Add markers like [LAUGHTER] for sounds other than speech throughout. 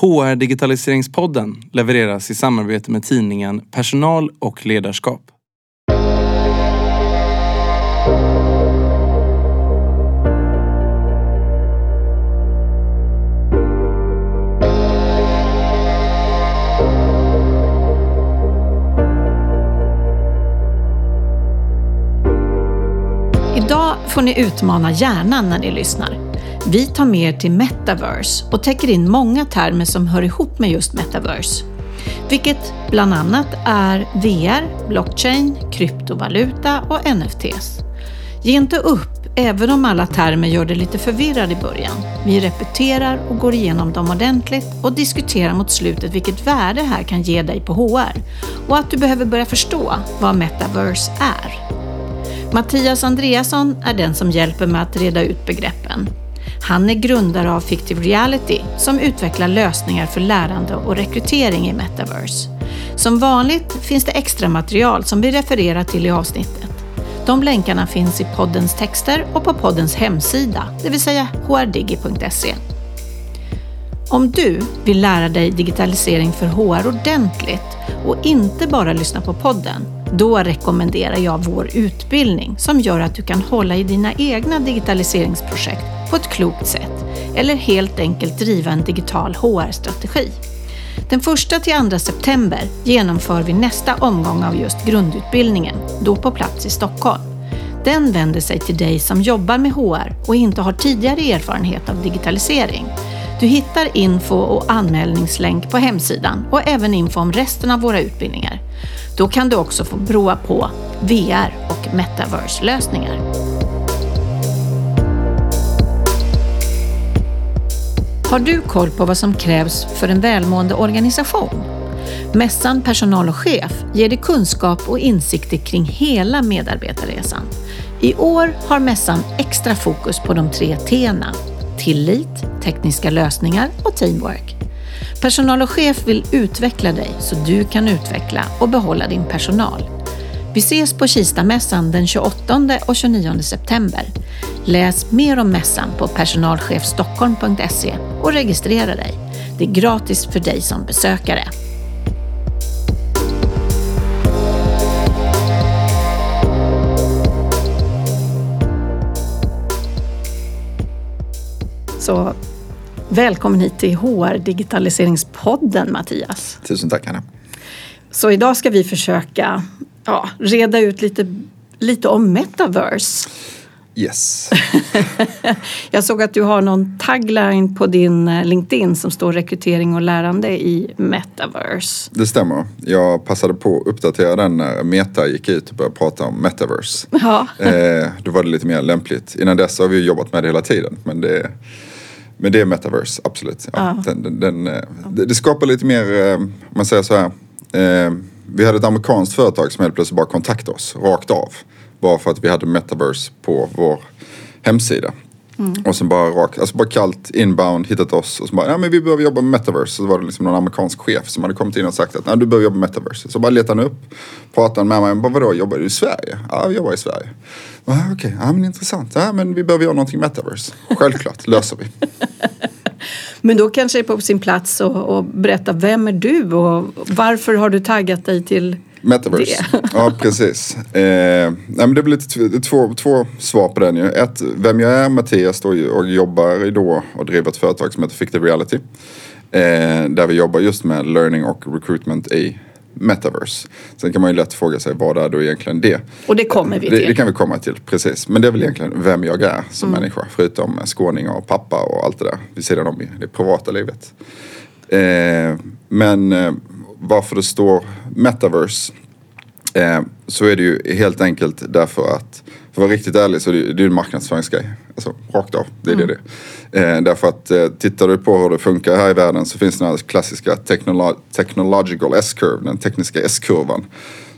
HR Digitaliseringspodden levereras i samarbete med tidningen Personal och ledarskap. Idag får ni utmana hjärnan när ni lyssnar. Vi tar med er till metaverse och täcker in många termer som hör ihop med just metaverse. Vilket bland annat är VR, blockchain, kryptovaluta och NFTs. Ge inte upp, även om alla termer gör det lite förvirrad i början. Vi repeterar och går igenom dem ordentligt och diskuterar mot slutet vilket värde här kan ge dig på HR och att du behöver börja förstå vad metaverse är. Mattias Andreasson är den som hjälper mig att reda ut begreppen. Han är grundare av Fictive Reality som utvecklar lösningar för lärande och rekrytering i metaverse. Som vanligt finns det extra material som vi refererar till i avsnittet. De länkarna finns i poddens texter och på poddens hemsida, det vill säga hrdigi.se. Om du vill lära dig digitalisering för HR ordentligt och inte bara lyssna på podden, då rekommenderar jag vår utbildning som gör att du kan hålla i dina egna digitaliseringsprojekt på ett klokt sätt eller helt enkelt driva en digital HR-strategi. Den 1 till 2 september genomför vi nästa omgång av just grundutbildningen, då på plats i Stockholm. Den vänder sig till dig som jobbar med HR och inte har tidigare erfarenhet av digitalisering. Du hittar info och anmälningslänk på hemsidan och även info om resten av våra utbildningar. Då kan du också få prova på VR och metaverse-lösningar. Har du koll på vad som krävs för en välmående organisation? Mässan Personal och chef ger dig kunskap och insikter kring hela medarbetarresan. I år har mässan extra fokus på de tre T'na tillit, tekniska lösningar och teamwork. Personal och chef vill utveckla dig så du kan utveckla och behålla din personal. Vi ses på Kistamässan den 28 och 29 september. Läs mer om mässan på personalchefstockholm.se och registrera dig. Det är gratis för dig som besökare. Så välkommen hit till HR Digitaliseringspodden Mattias. Tusen tack Anna. Så idag ska vi försöka ja, reda ut lite, lite om metaverse. Yes. [LAUGHS] Jag såg att du har någon tagline på din eh, LinkedIn som står rekrytering och lärande i metaverse. Det stämmer. Jag passade på att uppdatera den när Meta gick ut och började prata om metaverse. Ja. Eh, då var det lite mer lämpligt. Innan dess har vi jobbat med det hela tiden. Men det, men det är metaverse, absolut. Ja, Ja. Den, den, den, eh, det, det skapar lite mer, eh, om man säger så här. Eh, vi hade ett amerikanskt företag som helt plötsligt bara kontaktade oss rakt av. Bara för att vi hade metaverse på vår hemsida. Och sen bara rakt, alltså bara kallt inbound, hittat oss och så bara, ja men vi behöver jobba med metaverse. Så var det liksom någon amerikansk chef som hade kommit in och sagt att, nej du behöver jobba med metaverse. Så bara letade han upp, pratade med mig, bara vadå, jobbar du i Sverige? Ja, vi jobbar i Sverige. Ja, Okej, ja men intressant. Ja men vi behöver göra någonting metaverse. Självklart, [LAUGHS] löser vi. Men då kanske det är på sin plats att berätta vem är du och varför har du taggat dig till Metaverse. Det. [LAUGHS] Ja, precis. Eh, nej, men det blir lite tv- två, två svar på den ju. Ett, vem jag är, Mattias, då, och jobbar då och driver ett företag som heter Fictive Reality. Eh, där vi jobbar just med learning och recruitment i Metaverse. Sen kan man ju lätt fråga sig vad är då egentligen det? Och det kommer vi Det, till. det kan vi komma till, precis. Men det är väl egentligen vem jag är som människa. Förutom skåning och pappa och allt det där vid sidan om i det privata livet. Eh, men eh, varför det står metaverse eh, så är det ju helt enkelt därför att för att vara riktigt ärlig så är det, det är ju en marknadsföringsgrej. Alltså rakt av. Det är det det är. eh, Därför att eh, tittar du på hur det funkar här i världen så finns den här klassiska technolo- technological S-curve, den tekniska S-kurvan.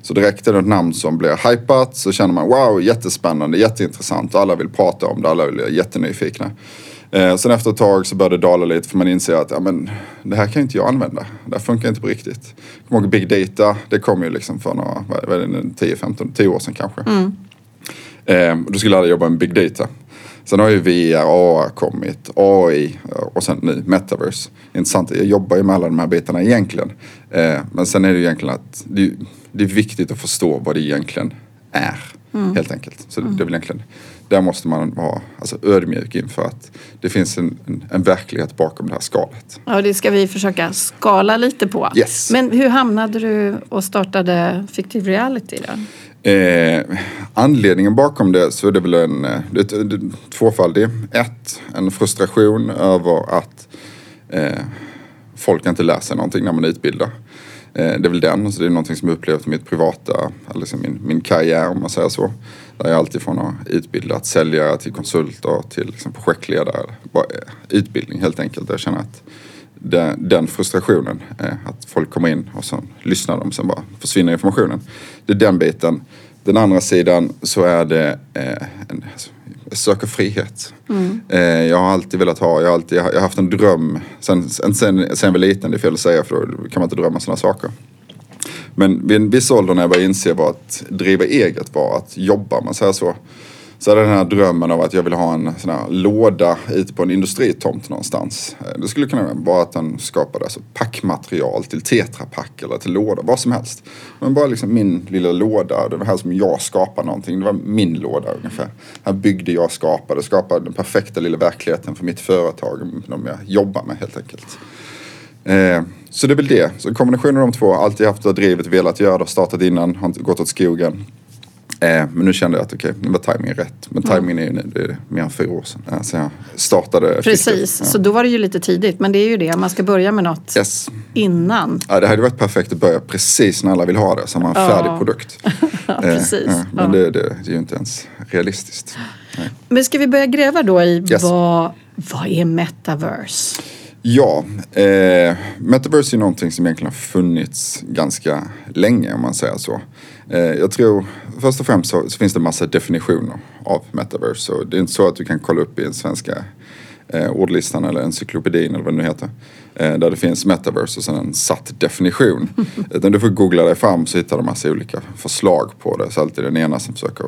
Så direkt är det ett namn som blir hypat så känner man wow, jättespännande, jätteintressant och alla vill prata om det, alla är jättenyfikna. Eh, sen efter ett tag så börjar det dala lite för man inser att ja, men, det här kan inte jag använda. Det här funkar inte på riktigt. Kommer ihåg big data, det kom ju liksom för några, vad är det, 10, 15, 10 år sedan kanske. Eh, och då skulle alla jobba med big data. Sen har ju VR, AR kommit, AI och sen nu metaverse. Intressant, jag jobbar ju med alla de här bitarna egentligen. Eh, men sen är det ju egentligen att det, det är viktigt att förstå vad det egentligen är. Helt enkelt. Så det är väl egentligen, där måste man vara alltså, ödmjuk inför att det finns en, en, en verklighet bakom det här skalet. Ja, det ska vi försöka skala lite på. Yes. Men hur hamnade du och startade Fictive Reality då? Eh, anledningen bakom det så är det väl en eh, det, det, är tvåfaldig. Ett, en frustration över att eh, folk inte lär sig någonting när man utbildar. Eh, det är väl den, så det är någonting som jag upplevt i mitt privata, eller liksom min, min karriär om man säger så. Där jag alltifrån har utbildat säljare till konsulter till liksom projektledare. Bara, eh, utbildning helt enkelt. Jag känner att den, den frustrationen, eh, att folk kommer in och så lyssnar de, sen bara försvinner informationen. Det är den biten. Den andra sidan så är det eh, en, alltså, jag söker frihet. Eh, jag har alltid velat ha, jag har, alltid, jag har haft en dröm sen, sen, sen, sen jag var liten, det är fel att säga för då kan man inte drömma sådana saker. Men vid en viss ålder när jag började inse vad att driva eget var, att jobba, man säger så. Så hade jag den här drömmen av att jag ville ha en sån här låda ute på en industritomt någonstans. Eh, det skulle kunna vara att den skapade alltså packmaterial till tetrapack eller till låda, vad som helst. Men bara liksom min lilla låda, det var här som jag skapade någonting. Det var min låda ungefär. Här byggde jag, skapade, skapade den perfekta lilla verkligheten för mitt företag, de jag jobbar med helt enkelt. Eh, så det är väl det. Så kombinationen av de två, alltid haft det drivet, velat göra det, startat innan, har inte gått åt skogen. Eh, men nu kände jag att okej, nu var tajmingen rätt. Men tajmingen är ju nu, det är mer än fyra år sedan. Eh, så jag startade. Precis, Ja. så då var det ju lite tidigt. Men det är ju det, man ska börja med något Yes. innan. Ja, det hade varit perfekt att börja precis när alla vill ha det, så man har en Ja. färdig produkt. [LAUGHS] Ja, precis. Eh, men. Det, det, det är ju inte ens realistiskt. Nej. Men ska vi börja gräva då i Yes. vad, vad är metaverse? Ja, eh, metaverse är någonting som egentligen har funnits ganska länge om man säger så. Eh, jag tror först och främst så, så finns det massa definitioner av metaverse. Så det är inte så att du kan kolla upp i en svenska eh, ordlistan eller encyklopedin eller vad det nu heter. Eh, där det finns metaverse och sen en satt definition. [LAUGHS] Utan du får googla dig fram så hittar du massa olika förslag på det. Så alltid den ena som försöker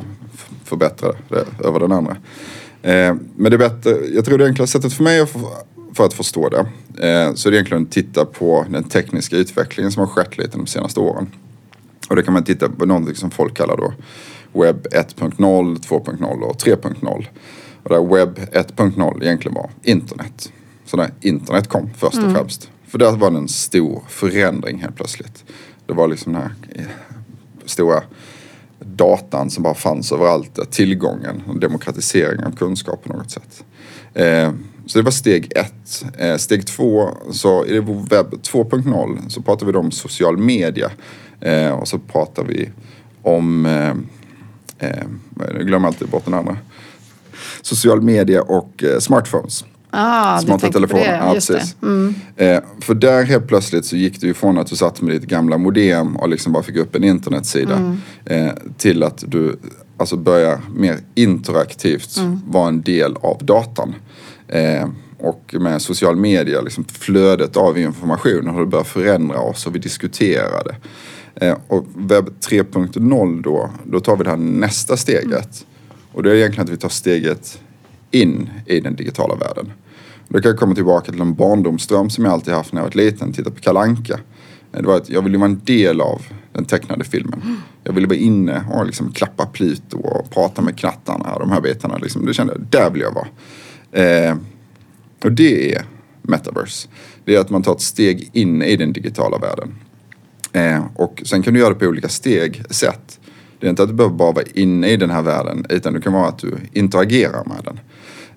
förbättra det över den andra. Eh, men det är bättre, jag tror det enklaste sättet för mig att få- för att förstå det eh, så är det egentligen att titta på den tekniska utvecklingen som har skett lite de senaste åren. Och då kan man titta på någonting som folk kallar då webb 1.0, 2.0 och 3.0. Och där webb 1.0 egentligen var internet. Så när internet kom först och främst. För där var det en stor förändring helt plötsligt. Det var liksom den här eh, stora datan som bara fanns överallt. Tillgången och demokratiseringen av kunskap på något sätt. Så det var steg ett. Eh, steg två, så i det webb 2.0 så pratar vi om social media. Eh, och så pratar vi om, eh, jag glömmer alltid bort den andra. Social media och smartphones. Ah, Smarta telefoner, det. ja precis. Mm. Eh, för där helt plötsligt så gick du ifrån att du satt med ditt gamla modem och liksom bara fick upp en internetsida Mm. eh, till att du alltså börjar mer interaktivt Mm. vara en del av datan. Eh, och med social media, liksom flödet av information har det börjat förändra oss och vi diskuterar det. Eh, och webb 3.0 då, då tar vi det här nästa steget. Och det är egentligen att vi tar steget in i den digitala världen. Då kan jag komma tillbaka till en barndomsdröm som jag alltid haft när jag var liten, titta på Kalle Anka. Det var att jag ville vara en del av den tecknade filmen. Jag ville vara inne och liksom klappa Pluto och prata med knattarna och de här bitarna. Liksom. Det kände jag, där vill jag vara. Eh, och det är metaverse. Det är att man tar ett steg in i den digitala världen. Eh, och sen kan du göra det på olika steg, sätt. Det är inte att du behöver bara vara inne i den här världen utan det kan vara att du interagerar med den.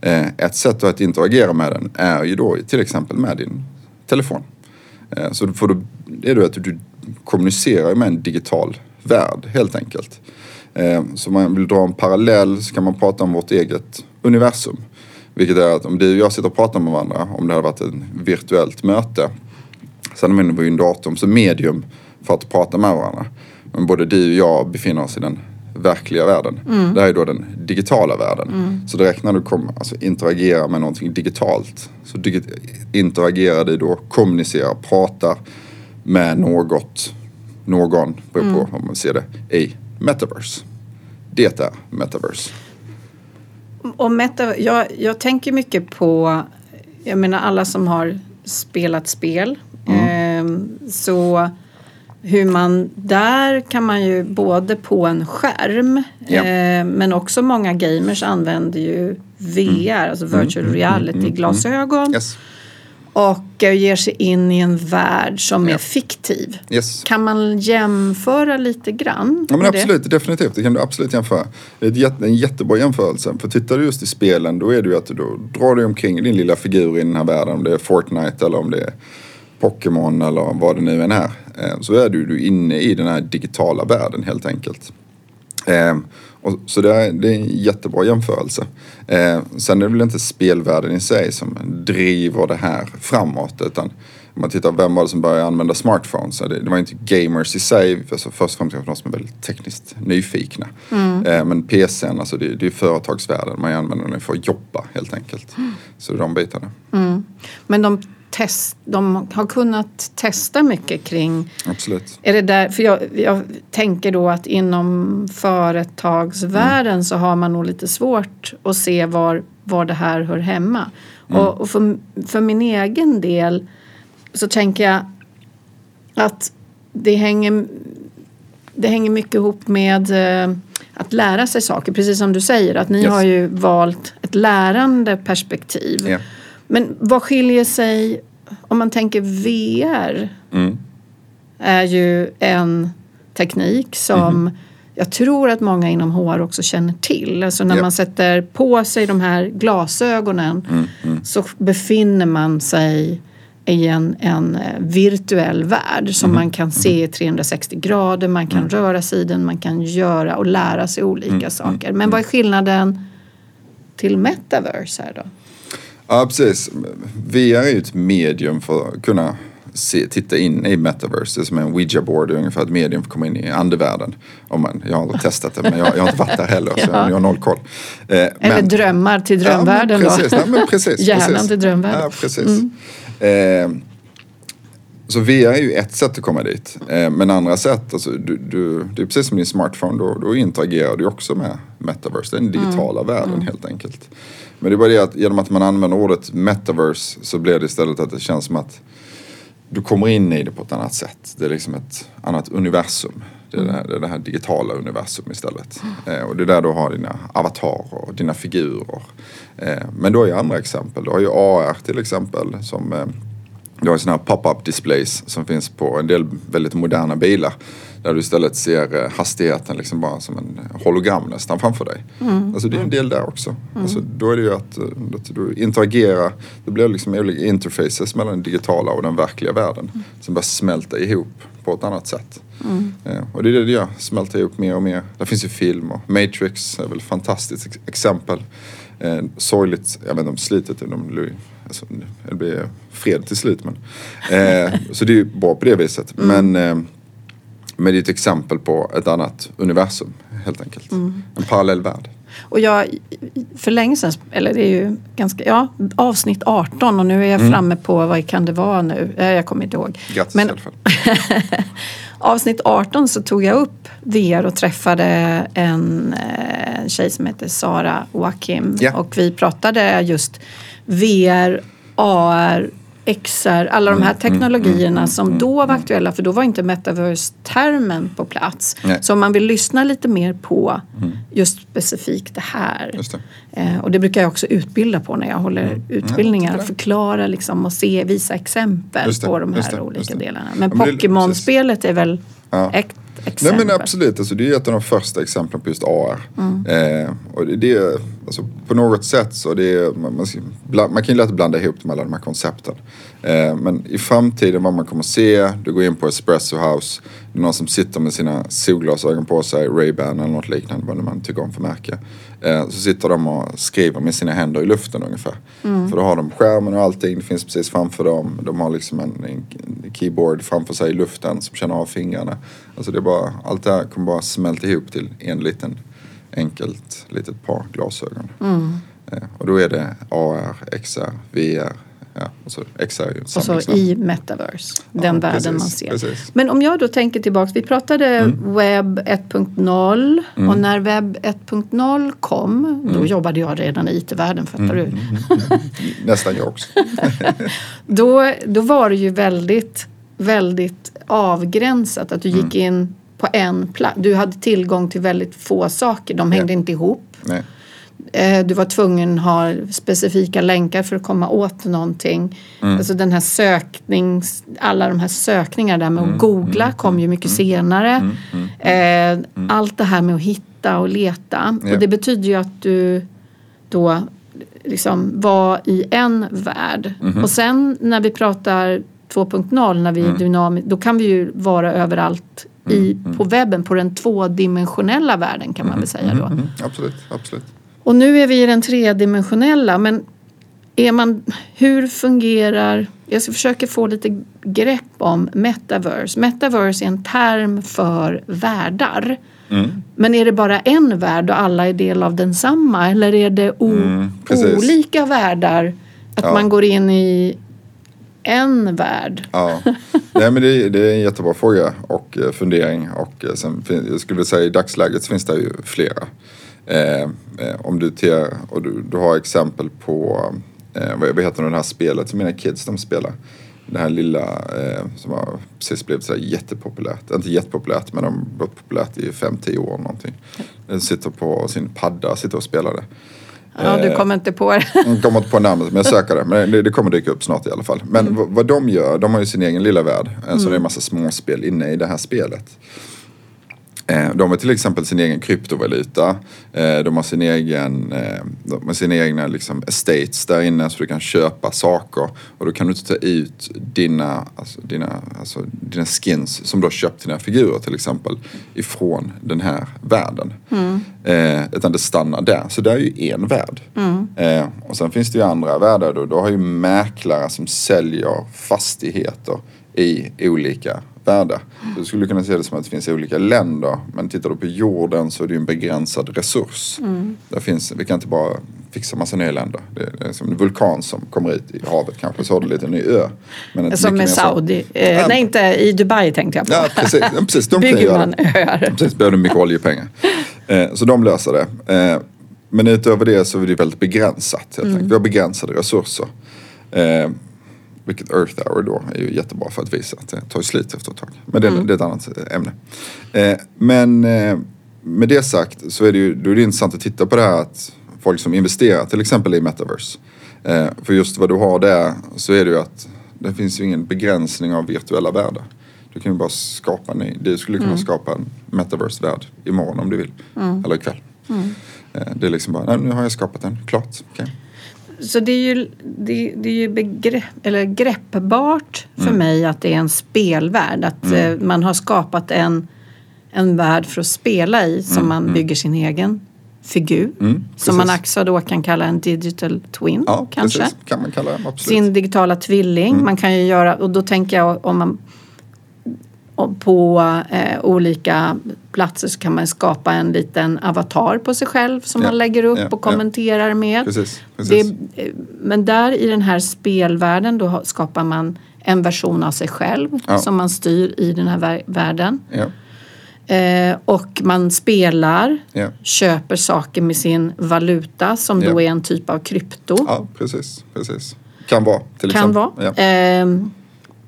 Eh, ett sätt att interagera med den är ju då till exempel med din telefon. Eh, så får du, det är då att du kommunicerar med en digital värld helt enkelt. Eh, så om man vill dra en parallell så kan man prata om vårt eget universum. Vilket är att om du och jag sitter och pratar med varandra, om det hade varit ett virtuellt möte, så använder vi ju en dator som medium för att prata med varandra. Men både du och jag befinner oss i den verkliga världen. Det här är då den digitala världen. Så direkt när du kommer, alltså interagerar med någonting digitalt så digi- interagerar du då, kommunicerar, pratar med något, någon, beror på om man ser det, i metaverse. Det är metaverse. Och meta, jag, jag tänker mycket på, jag menar alla som har spelat spel. Mm. Eh, så hur man, där kan man ju både på en skärm Ja. eh, men också många gamers använder ju VR, alltså Mm. virtual reality glasögon Yes. Och eh, ger sig in i en värld som är Ja. fiktiv. Yes. Kan man jämföra lite grann? Ja men med det? absolut, definitivt. Det kan du absolut jämföra. Det är jätte, en jättebra jämförelse. För tittar du just i spelen då är det ju att du drar du omkring din lilla figur i den här världen. Om det är Fortnite eller om det är Pokémon eller vad det nu än är. Eh, Så är du, du inne i den här digitala världen helt enkelt. Eh, och, så det är, det är en jättebra jämförelse. Eh, sen är det väl inte spelvärlden i sig som driver det här framåt. Utan om man tittar, vem var det som började använda smartphones? Det, det var inte gamers i sig, alltså först och främst kanske de som är väldigt tekniskt nyfikna. Eh, men PCn, alltså det, det är företagsvärlden, man använder den för att jobba helt enkelt. Så det är de bitarna. Men de, test, de har kunnat testa mycket kring Absolut. Är det där, för jag, jag tänker då att inom företagsvärlden så har man nog lite svårt att se var, var det här hör hemma. Och, och för, för min egen del så tänker jag att det hänger, det hänger mycket ihop med eh, att lära sig saker. Precis som du säger att ni Yes. har ju valt ett lärande perspektiv. Ja. Men vad skiljer sig om man tänker VR? Mm. är ju en teknik som Mhm. jag tror att många inom HR också känner till. Alltså när Ja. man sätter på sig de här glasögonen Mm, så befinner man sig i en, en eh, virtuell värld som Mhm. man kan se i 360 grader, man kan Mm. röra sig i den, man kan göra och lära sig olika saker. Men vad är skillnaden till metaverse här då? Ja, precis. VR är ju ett medium för att kunna se, titta in i metaverse. Det är som en ouija board, ungefär ett medium för att komma in i andevärlden. Om man, jag har aldrig testat det, men jag, jag har inte varit där heller, så [LAUGHS] Ja. jag har noll koll. Eh, Eller men- drömmar till Ja, drömvärlden precis, då? Men precis, [LAUGHS] Hjärnan precis. till drömvärlden. Ja, precis. Eh, så VR är ju ett sätt att komma dit. Eh, men andra sätt, alltså, du, du, det är precis som din smartphone, då, då interagerar du också med metaverse, den digitala världen helt enkelt. Men det är bara det att genom att man använder ordet metaverse så blir det istället att det känns som att du kommer in i det på ett annat sätt. Det är liksom ett annat universum. Det är det här, det, är det här digitala universum istället. Eh, och det är där du har dina avatarer och dina figurer. Eh, men du har ju andra exempel. Du har ju AR till exempel som eh, du har ju sådana här pop-up displays som finns på en del väldigt moderna bilar. Där du istället ser eh, hastigheten liksom bara som en hologram nästan framför dig. Alltså det är en del där också. Alltså då är det ju att, eh, att du interagerar. Det blir liksom olika interfaces mellan den digitala och den verkliga världen. Som bara smälta ihop på ett annat sätt. Eh, och det är det det gör, smälta ihop mer och mer. Det finns ju film och Matrix är väl ett fantastiskt ex- exempel. Eh, sorgligt, jag vet inte om slutet, de, alltså, det blir fred till slut. Men, eh, så det är ju bra på det viset. Men, eh, men det är ett exempel på ett annat universum helt enkelt. En parallell värld. Och jag, för länge sedan, eller det är ju ganska, ja, avsnitt 18 och nu är jag Mm. framme på, vad kan det vara nu? Jag kommer inte ihåg. Grattis Men i alla fall. [LAUGHS] avsnitt 18 så tog jag upp VR och träffade en eh, tjej som heter Sara Joakim. Ja. Och vi pratade just VR, AR, XR, alla Mm, de här teknologierna som då var aktuella för då var inte metaverse-termen på plats. Nej. Mm. Så om man vill lyssna lite mer på just specifikt det här. Just det. Eh, och det brukar jag också utbilda på när jag håller utbildningar. Mm. Ja, förklara liksom och se, visa exempel det, på de här olika delarna. Men men Pokémon-spelet är väl Ja. ett Nej exempel? men absolut, alltså, det är ett av de första exemplen på just AR. Mm. Eh, och det, är, alltså, på något sätt så det är, man, man, man kan ju lätt blanda ihop de alla de här koncepten. Eh, men i framtiden vad man kommer se, du går in på Espresso House, det är någon som sitter med sina solglasögon på sig, Ray-Ban eller något liknande, vad man tycker om för märke. Eh, så sitter de och skriver med sina händer i luften ungefär. För då har de skärmen och allting, det finns precis framför dem. De har liksom en, en keyboard framför sig i luften som känner av fingrarna. Alltså det är bara, allt det här kommer bara smälta ihop till en liten enkelt litet par glasögon. Eh, och då är det AR, XR, VR ja. Och så X är ju Och så i metaverse, den Ja, världen precis, man ser. precis. Men om jag då tänker tillbaks, vi pratade Mm. webb 1.0 och när webb 1.0 kom, Mm. då jobbade jag redan i IT-världen, fattar du? Nästan jag också. [LAUGHS] Då, då var det ju väldigt, väldigt avgränsat att du gick Mm. in på en plats. Du hade tillgång till väldigt få saker, de hängde inte ihop. Nej. Eh, Du var tvungen att ha specifika länkar för att komma åt någonting. Mm. Alltså den här söknings, alla de här sökningarna där med Mm. att googla kom ju mycket senare. Eh, Allt det här med att hitta och leta. Ja. Och det betyder ju att du då liksom var i en värld. Mhm. Och sen när vi pratar 2.0, när vi Mm. är dynamiska, då kan vi ju vara överallt i, på webben, på den tvådimensionella världen kan man väl säga då. Mm, absolut, absolut. Och nu är vi i den tredimensionella men är man, hur fungerar, jag ska försöka få lite grepp om metaverse. Metaverse är en term för världar. Mm. Men är det bara en värld och alla är del av densamma eller är det Mm, olika världar? Att Ja. man går in i en värld? Ja, Nej, men det, det är en jättebra fråga och eh, fundering. Och eh, sen, jag skulle säga i dagsläget så finns det ju flera. Eh, eh, om du, ter, och du, du har exempel på, eh, vad, vad heter det här spelet som mina kids de spelar? Det här lilla eh, som har precis blivit så här jättepopulärt. Inte jättepopulärt men de har varit populärt i 5-10 år någonting. Den sitter på sin padda, sitter och spelar det. Ja, du Eh, kommer inte på det. jag kommer inte på namnet men jag söker det. Men det, det kommer dyka upp snart i alla fall. Men vad, vad de gör, de har ju sin egen lilla värld. Eh, Så det är en massa småspel inne i det här spelet. Eh, De har till exempel sin egen kryptovaluta. Eh, De har sin egen, eh, de har sina egna liksom estates där inne så du kan köpa saker. Och då kan du inte ta ut dina, alltså dina, alltså dina skins som du har köpt till dina figurer till exempel ifrån den här världen. Eh, utan det stannar där. Så det är ju en värld. Eh, och sen finns det ju andra världar då. Då har ju mäklare som säljer fastigheter i olika Så du skulle kunna se det som att det finns olika länder. Men tittar du på jorden så är det ju en begränsad resurs. Där finns, vi kan inte bara fixa massa nya länder. Det är, som en vulkan som kommer ut i havet kanske. Så har du lite ny ö. Men inte Som med. Saudi. Eh, nej, inte i Dubai tänkte jag på. Ja, precis. Ja, precis. De Bygger man öar. Precis, behöver mycket oljepengar. Eh, så de löser det. Eh, men utöver det så är det väldigt begränsat. Enkelt. Vi har begränsade resurser. Vilket Earth Hour då är ju jättebra för att visa att det tar slut efter ett tag. Men det, det är ett annat eh, ämne. Eh, men eh, med det sagt så är det ju då är det intressant att titta på det här att folk som investerar till exempel i metaverse. Eh, för just vad du har där så är det ju att det finns ju ingen begränsning av virtuella världar. Du kan ju bara skapa en ny. Du skulle kunna skapa en metaverse-värld imorgon om du vill. Eller ikväll. Eh, Det är liksom bara, nej, nu har jag skapat den, klart. Okej. Så det är ju, det, det är ju begrepp, eller greppbart för Mm. mig att det är en spelvärld. Att eh, man har skapat en, en värld för att spela i som man bygger sin egen figur. Mm, som man också då kan kalla en digital twin Ja, kanske. precis. Kan man kalla absolut. Sin digitala tvilling. Mm. Man kan ju göra, och då tänker jag om man på eh, olika platser så kan man skapa en liten avatar på sig själv som Ja, man lägger upp ja, och kommenterar med. Precis, Det, precis. eh, men där i den här spelvärlden då skapar man en version av sig själv Ja. som man styr i den här vär- världen. Eh, och man spelar, köper saker med sin valuta som då är en typ av krypto. ja, precis, precis. Kan vara till kan exempel. vara. Ja.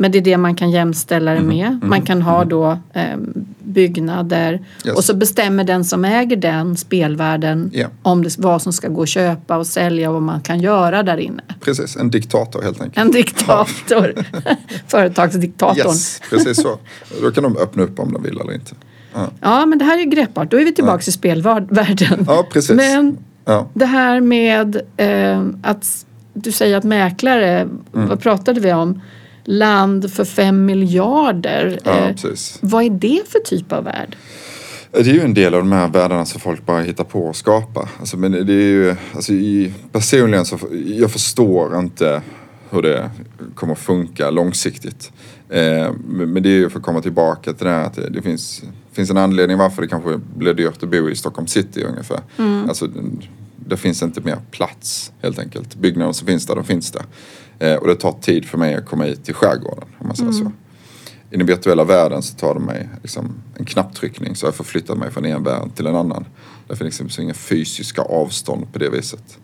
Men det är det man kan jämställa Mhm, det med. Man kan ha då ehm, byggnader Yes. och så bestämmer den som äger den spelvärlden Ja. om det, vad som ska gå att köpa och sälja och vad man kan göra där inne. Precis, en diktator helt enkelt. En diktator. [LAUGHS] Företagsdiktatorn. Yes, precis så. Då kan de öppna upp om de vill eller inte. Ja, Ja men det här är greppbart. Då är vi tillbaka i spelvärlden. ja precis. Men Ja. det här med eh, att du säger att mäklare, Mm. vad pratade vi om? Land för fem miljarder. Ja, Eh, precis. vad är det för typ av värld? Det är ju en del av de här världarna som folk bara hittar på och skapar. Alltså, men det är ju, alltså, i, personligen så jag förstår inte hur det kommer att funka långsiktigt. Eh, men det är ju för att komma tillbaka till det här att det, finns, finns en anledning varför det kanske blir dyrt att bo i Stockholm city ungefär. Alltså, det finns inte mer plats helt enkelt. Byggnaderna som finns där, de finns där. Eh, och det tar tid för mig att komma hit till skärgården om man säger så. I den virtuella världen så tar det mig liksom en knapptryckning så jag förflyttar mig från en värld till en annan. Det finns liksom inga fysiska avstånd på det viset.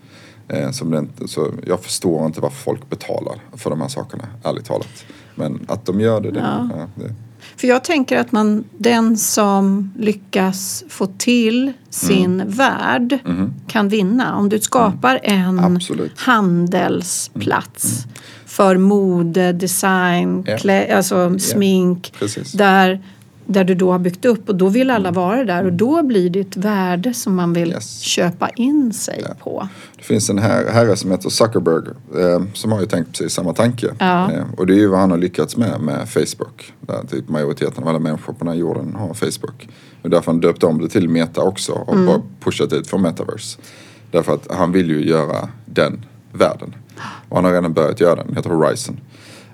Eh, som det inte, så jag förstår inte varför folk betalar för de här sakerna, ärligt talat. Men att de gör det, det, Ja. ja, det För jag tänker att man, den som lyckas få till sin Mm. värld kan vinna. Om du skapar en Absolut. handelsplats för mode, design, Ja. klä, alltså smink. precis. Där, där du då har byggt upp och då vill alla vara där och då blir det ett värde som man vill Yes. köpa in sig på. Det finns en her- herre som heter Zuckerberg eh, som har ju tänkt precis samma tanke. Ja. Eh, och det är ju vad han har lyckats med med Facebook. Där typ majoriteten av alla människor på den här jorden har Facebook. Och därför han döpt om det till Meta också och Mm. bara pushat ut för Metaverse. Därför att han vill ju göra den världen. Och han har redan börjat göra den, den heter Horizon.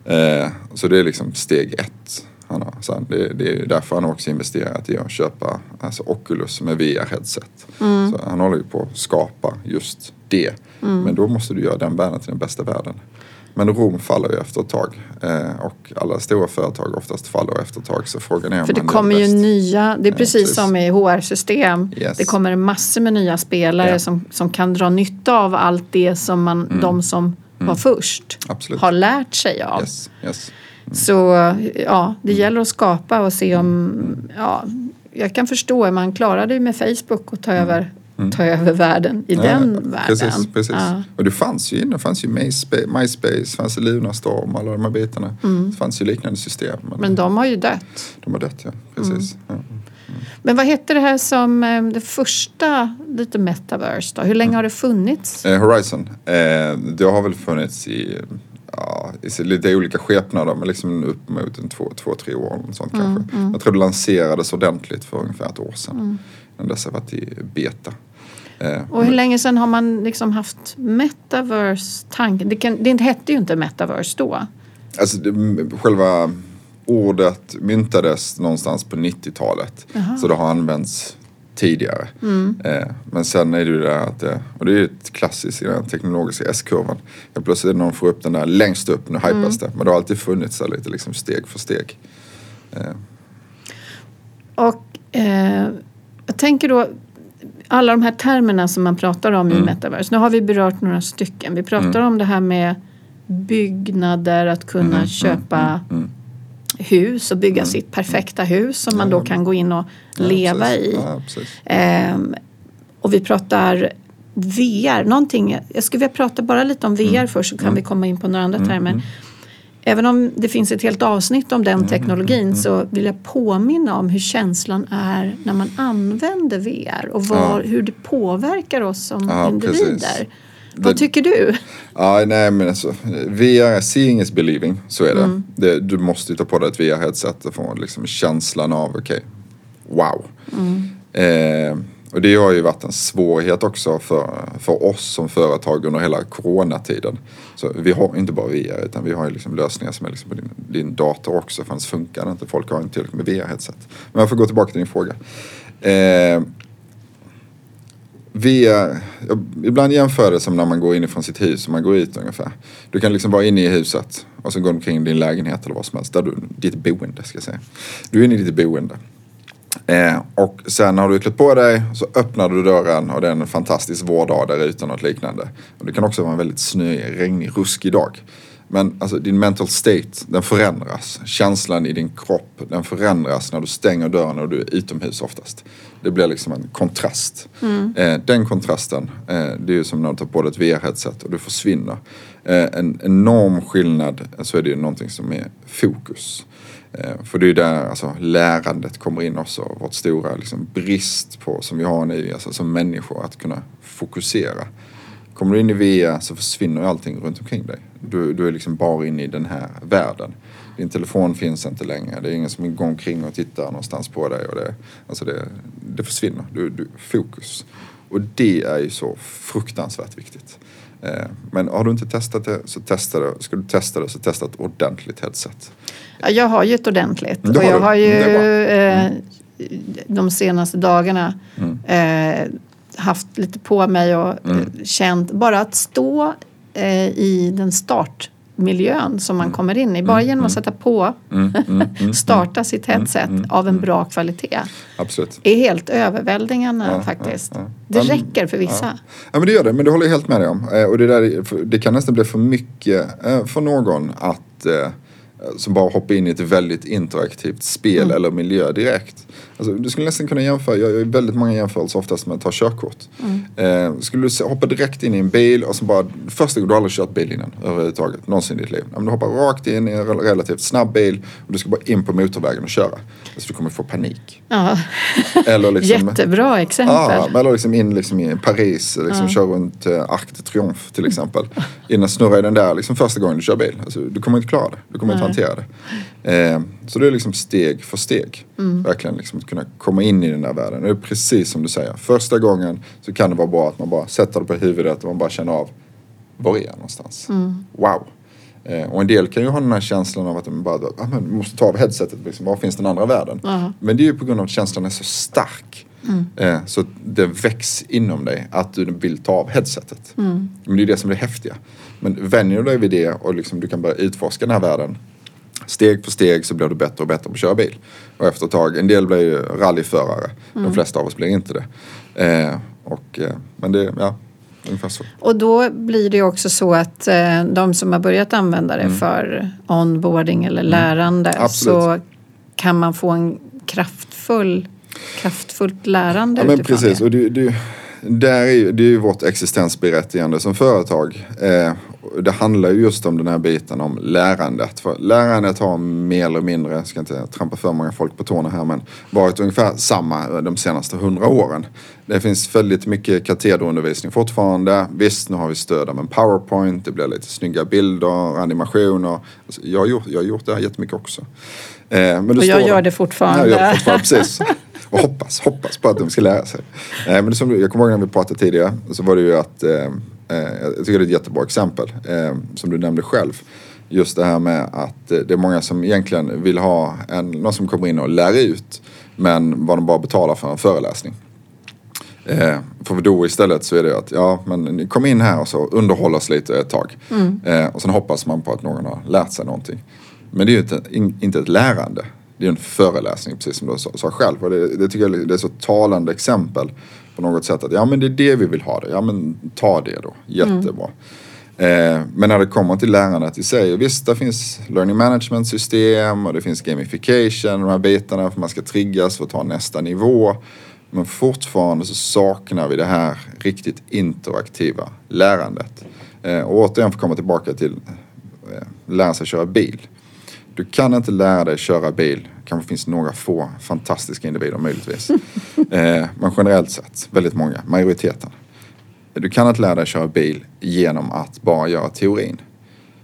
Eh, så det är liksom steg ett. Han har, så det, det är därför han också investerat i att köpa alltså Oculus med VR-headset. Så han håller ju på att skapa just det. Men då måste du göra den världen till den bästa världen. Men Rom faller ju efter ett tag. Eh, och alla stora företag oftast faller efter ett tag. Så frågan är om För det kommer ju nya, det är precis precis. som i HR-system. Yes. Det kommer massor med nya spelare Ja. som, som kan dra nytta av allt det som man, de som var först Mm. Absolut. har lärt sig av. Yes, yes. Så ja, det gäller att skapa och se om, ja, jag kan förstå, man klarade ju med Facebook att ta över, ta över världen i den Mm. Ja, världen. Precis, precis. Ja. Och det fanns ju innan, det fanns ju MySpace, MySpace fanns Lunarstorm, alla de här bitarna. Det fanns ju liknande system. Men, Mm. Men de har ju dött. de har dött ja, precis. Mm. Men vad hette det här som eh, det första lite metaverse då? Hur länge har det funnits? Eh, Horizon, eh, det har väl funnits i, ja, i lite olika skepnader men liksom upp mot en två, två tre år eller sånt Mm, kanske. Jag tror det lanserades ordentligt för ungefär ett år sedan. Mm. Innan dess har varit i beta. Eh, Och hur länge sedan har man liksom haft metaverse-tanken? Det, kan, det hette ju inte metaverse då. Alltså det, själva ordet myntades någonstans på 90-talet. Så det har använts tidigare. Eh, men sen är det ju det där att det, och det är ju ett klassiskt i den teknologiska S-kurvan. Helt plötsligt är det någon får upp den där längst upp, nu hypas det. Men det har alltid funnits där lite liksom steg för steg. Och eh, jag tänker då alla de här termerna som man pratar om i metaverse. Nu har vi berört några stycken. Vi pratar om det här med byggnader, att kunna köpa hus och bygga sitt perfekta hus som man då kan gå in och Ja, leva precis. i. Ja. Ehm, och vi pratar VR, någonting. Jag skulle vilja prata bara lite om VR först så kan vi komma in på några andra termer. Även om det finns ett helt avsnitt om den teknologin så vill jag påminna om hur känslan är när man använder VR och var, hur det påverkar oss som Ja, individer. precis. Vad tycker du? Ja, nej men alltså VR, seeing is believing, så är det. Mm. det du måste ju ta på dig ett VR-headset och få liksom känslan av, okej, wow. Mm. Eh, och det har ju varit en svårighet också för, för oss som företag under hela coronatiden. Så vi har inte bara VR utan vi har ju liksom lösningar som är liksom på din, din dator också för annars funkar det inte. Folk har inte tillräckligt med VR-headset. Men jag får gå tillbaka till din fråga. Eh, vi, ibland jämför det som när man går inifrån sitt hus och man går ut ungefär. Du kan liksom vara inne i huset och så går du omkring din lägenhet eller vad som helst. Där du, ditt boende ska jag säga. Du är inne i ditt boende. Eh, och sen har du klätt på dig så öppnar du dörren och det är en fantastisk vårdag där ute något liknande. Och det kan också vara en väldigt snöig, regnig, ruskig dag. Men alltså din mental state, den förändras. Känslan i din kropp, den förändras när du stänger dörren och du är utomhus oftast. Det blir liksom en kontrast. Eh, den kontrasten, eh, det är ju som när du tar på dig ett VR-headset och du försvinner. Eh, en enorm skillnad så är det ju någonting som är fokus. Eh, För det är ju där alltså, lärandet kommer in också. Vårt stora liksom, brist på, som vi har nu alltså, som människor, att kunna fokusera. Kommer du in i VR så försvinner ju allting runt omkring dig. Du, du är liksom bara inne i den här världen. Din telefon finns inte längre. Det är ingen som går omkring och tittar någonstans på dig. Och det, alltså det, det försvinner. Du, du, fokus. Och det är ju så fruktansvärt viktigt. Eh, Men har du inte testat det så testa det. Ska du testa det så testa ett ordentligt headset. Ja, jag har ju ett ordentligt. Det och jag du. har ju eh, de senaste dagarna eh, haft lite på mig och eh, känt bara att stå eh, i den miljön som man kommer in i. Bara genom att sätta på, [LAUGHS] starta sitt headset av en bra kvalitet. Absolut. är helt överväldigande Ja, faktiskt. ja, ja. Det räcker för vissa. Ja men det gör det, men det håller jag helt med dig om. Eh, och det, där, det kan nästan bli för mycket eh, för någon att som bara hoppa in i ett väldigt interaktivt spel eller miljö direkt. Alltså, du skulle nästan kunna jämföra, jag gör väldigt många jämförelser oftast med att ta körkort. Eh, skulle du hoppa direkt in i en bil och så bara, första gången du har aldrig kört bil innan överhuvudtaget, någonsin i ditt liv. Ja, men du hoppar rakt in i en rel- relativt snabb bil och du ska bara in på motorvägen och köra. Alltså du kommer få panik. Ja. Eller liksom, Jättebra exempel. Ja, eller liksom in liksom i Paris, liksom kör runt eh, Arc de Triomphe till exempel. Innan snurra i den där liksom första gången du kör bil. Alltså, du kommer inte klara det. Du kommer inte hantera det. Eh, så det är liksom steg för steg. Verkligen liksom att kunna komma in i den där världen. Det är precis som du säger. Första gången så kan det vara bra att man bara sätter det på huvudet och man bara känner av var är jag någonstans? Wow. Eh, och en del kan ju ha den här känslan av att de bara, ah, vi måste ta av headsetet, liksom, var finns den andra världen? Men det är ju på grund av att känslan är så stark. Eh, så det väcks inom dig att du vill ta av headsetet. Men det är det som är det häftiga. Men vänjer du dig vid det och liksom, du kan börja utforska den här världen. Steg för steg så blir du bättre och bättre på att köra bil. Och efter ett tag, en del blir ju rallyförare. De flesta av oss blir inte det. Eh, och, eh, men det, ja, ungefär så. Och då blir det ju också så att eh, de som har börjat använda det för onboarding eller lärande Mm. Så kan man få en kraftfull, kraftfullt lärande Ja men utifrån precis det. och det, det, där är ju, det är ju vårt existensberättigande som företag. Eh, det handlar ju just om den här biten om lärandet. För lärandet har mer eller mindre, jag ska inte trampa för många folk på tårna här men varit ungefär samma de senaste hundra åren. Det finns väldigt mycket katederundervisning fortfarande. Visst, nu har vi stöd av en powerpoint, det blir lite snygga bilder, animationer. Alltså, jag, har gjort, jag har gjort det här jättemycket också. Eh, men Och jag gör det fortfarande. Ja, jag gör det fortfarande, precis. Och hoppas, hoppas på att de ska lära sig. Eh, men det som, jag kommer ihåg när vi pratade tidigare, så var det ju att, eh, jag tycker det är ett jättebra exempel, eh, som du nämnde själv. Just det här med att eh, det är många som egentligen vill ha en, någon som kommer in och lär ut, men vad de bara betalar för en föreläsning. Eh, för då istället så är det att, ja men kom in här och så underhåll oss lite ett tag. Eh, och sen hoppas man på att någon har lärt sig någonting. Men det är ju inte, in, inte ett lärande. Det är en föreläsning precis som du sa, sa själv. Och det, det tycker jag det är så talande exempel på något sätt. Att ja men det är det vi vill ha det. Ja men ta det då. Jättebra. Eh, men när det kommer till lärandet i sig, visst det finns learning management system och det finns gamification, de här bitarna för man ska triggas för att ta nästa nivå. Men fortfarande så saknar vi det här riktigt interaktiva lärandet. Eh, och återigen för att komma tillbaka till eh, lära sig köra bil. Du kan inte lära dig köra bil, kanske finns några få fantastiska individer möjligtvis eh, men generellt sett, väldigt många, majoriteten. Du kan inte lära dig köra bil genom att bara göra teorin.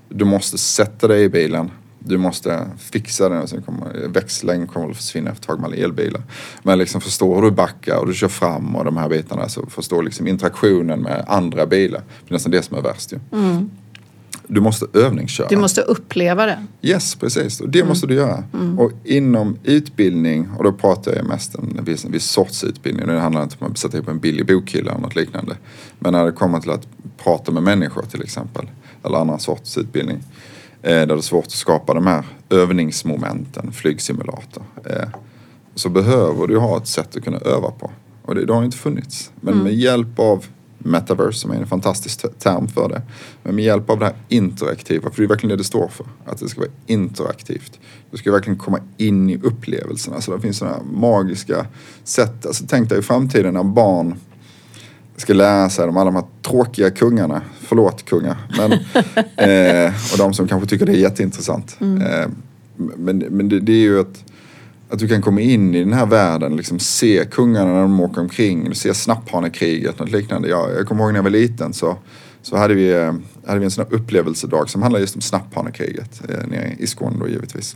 Du måste sätta dig i bilen. Du måste fixa den. och Sen kommer, växeln kommer att försvinna efter ett tag med alla elbilar. Men liksom förstå hur du backar och du kör fram och de här bitarna. Så förstå liksom interaktionen med andra bilar. Det är nästan det som är värst ju. Mm. Du måste övningsköra. Du måste uppleva det. Yes, precis. Och det måste du göra. Och inom utbildning, och då pratar jag mest om en viss, en viss sorts utbildning. Det handlar inte om att sätta ihop en billig bokhylla eller något liknande. Men när det kommer till att prata med människor till exempel, eller annan sorts utbildning, eh, där det är svårt att skapa de här övningsmomenten, flygsimulator, eh, så behöver du ha ett sätt att kunna öva på. Och det, det har inte funnits. Men med hjälp av metaverse, som är en fantastisk te- term för det. Men med hjälp av det här interaktiva, för det är verkligen det det står för. Att det ska vara interaktivt. Du ska verkligen komma in i upplevelserna. Alltså det finns sådana här magiska sätt. Alltså tänk dig i framtiden när barn ska lära sig om alla de här tråkiga kungarna. Förlåt kungar. Men, [LAUGHS] eh, och de som kanske tycker det är jätteintressant. Eh, men men det, det är ju att, att du kan komma in i den här världen, liksom se kungarna när de åker omkring, ser snapphanekriget, något liknande. Jag, jag kommer ihåg när jag var liten så, så hade, vi, eh, hade vi en sån här upplevelsedag som handlade just om snapphanekriget eh, nere i Skåne då givetvis.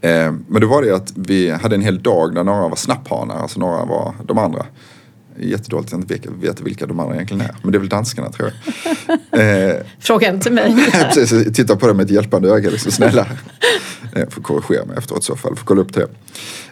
Eh, men det var det att vi hade en hel dag där några var snapphanar, alltså några var de andra. Jättedåligt att jag inte vet- vet vilka de andra egentligen är. Men det är väl danskarna tror jag. [LAUGHS] Eh, Fråga inte mig. [LAUGHS] Precis, titta på det med ett hjälpande öga liksom, snälla. [LAUGHS] Eh, Får korrigera mig efteråt i så fall, får kolla upp det.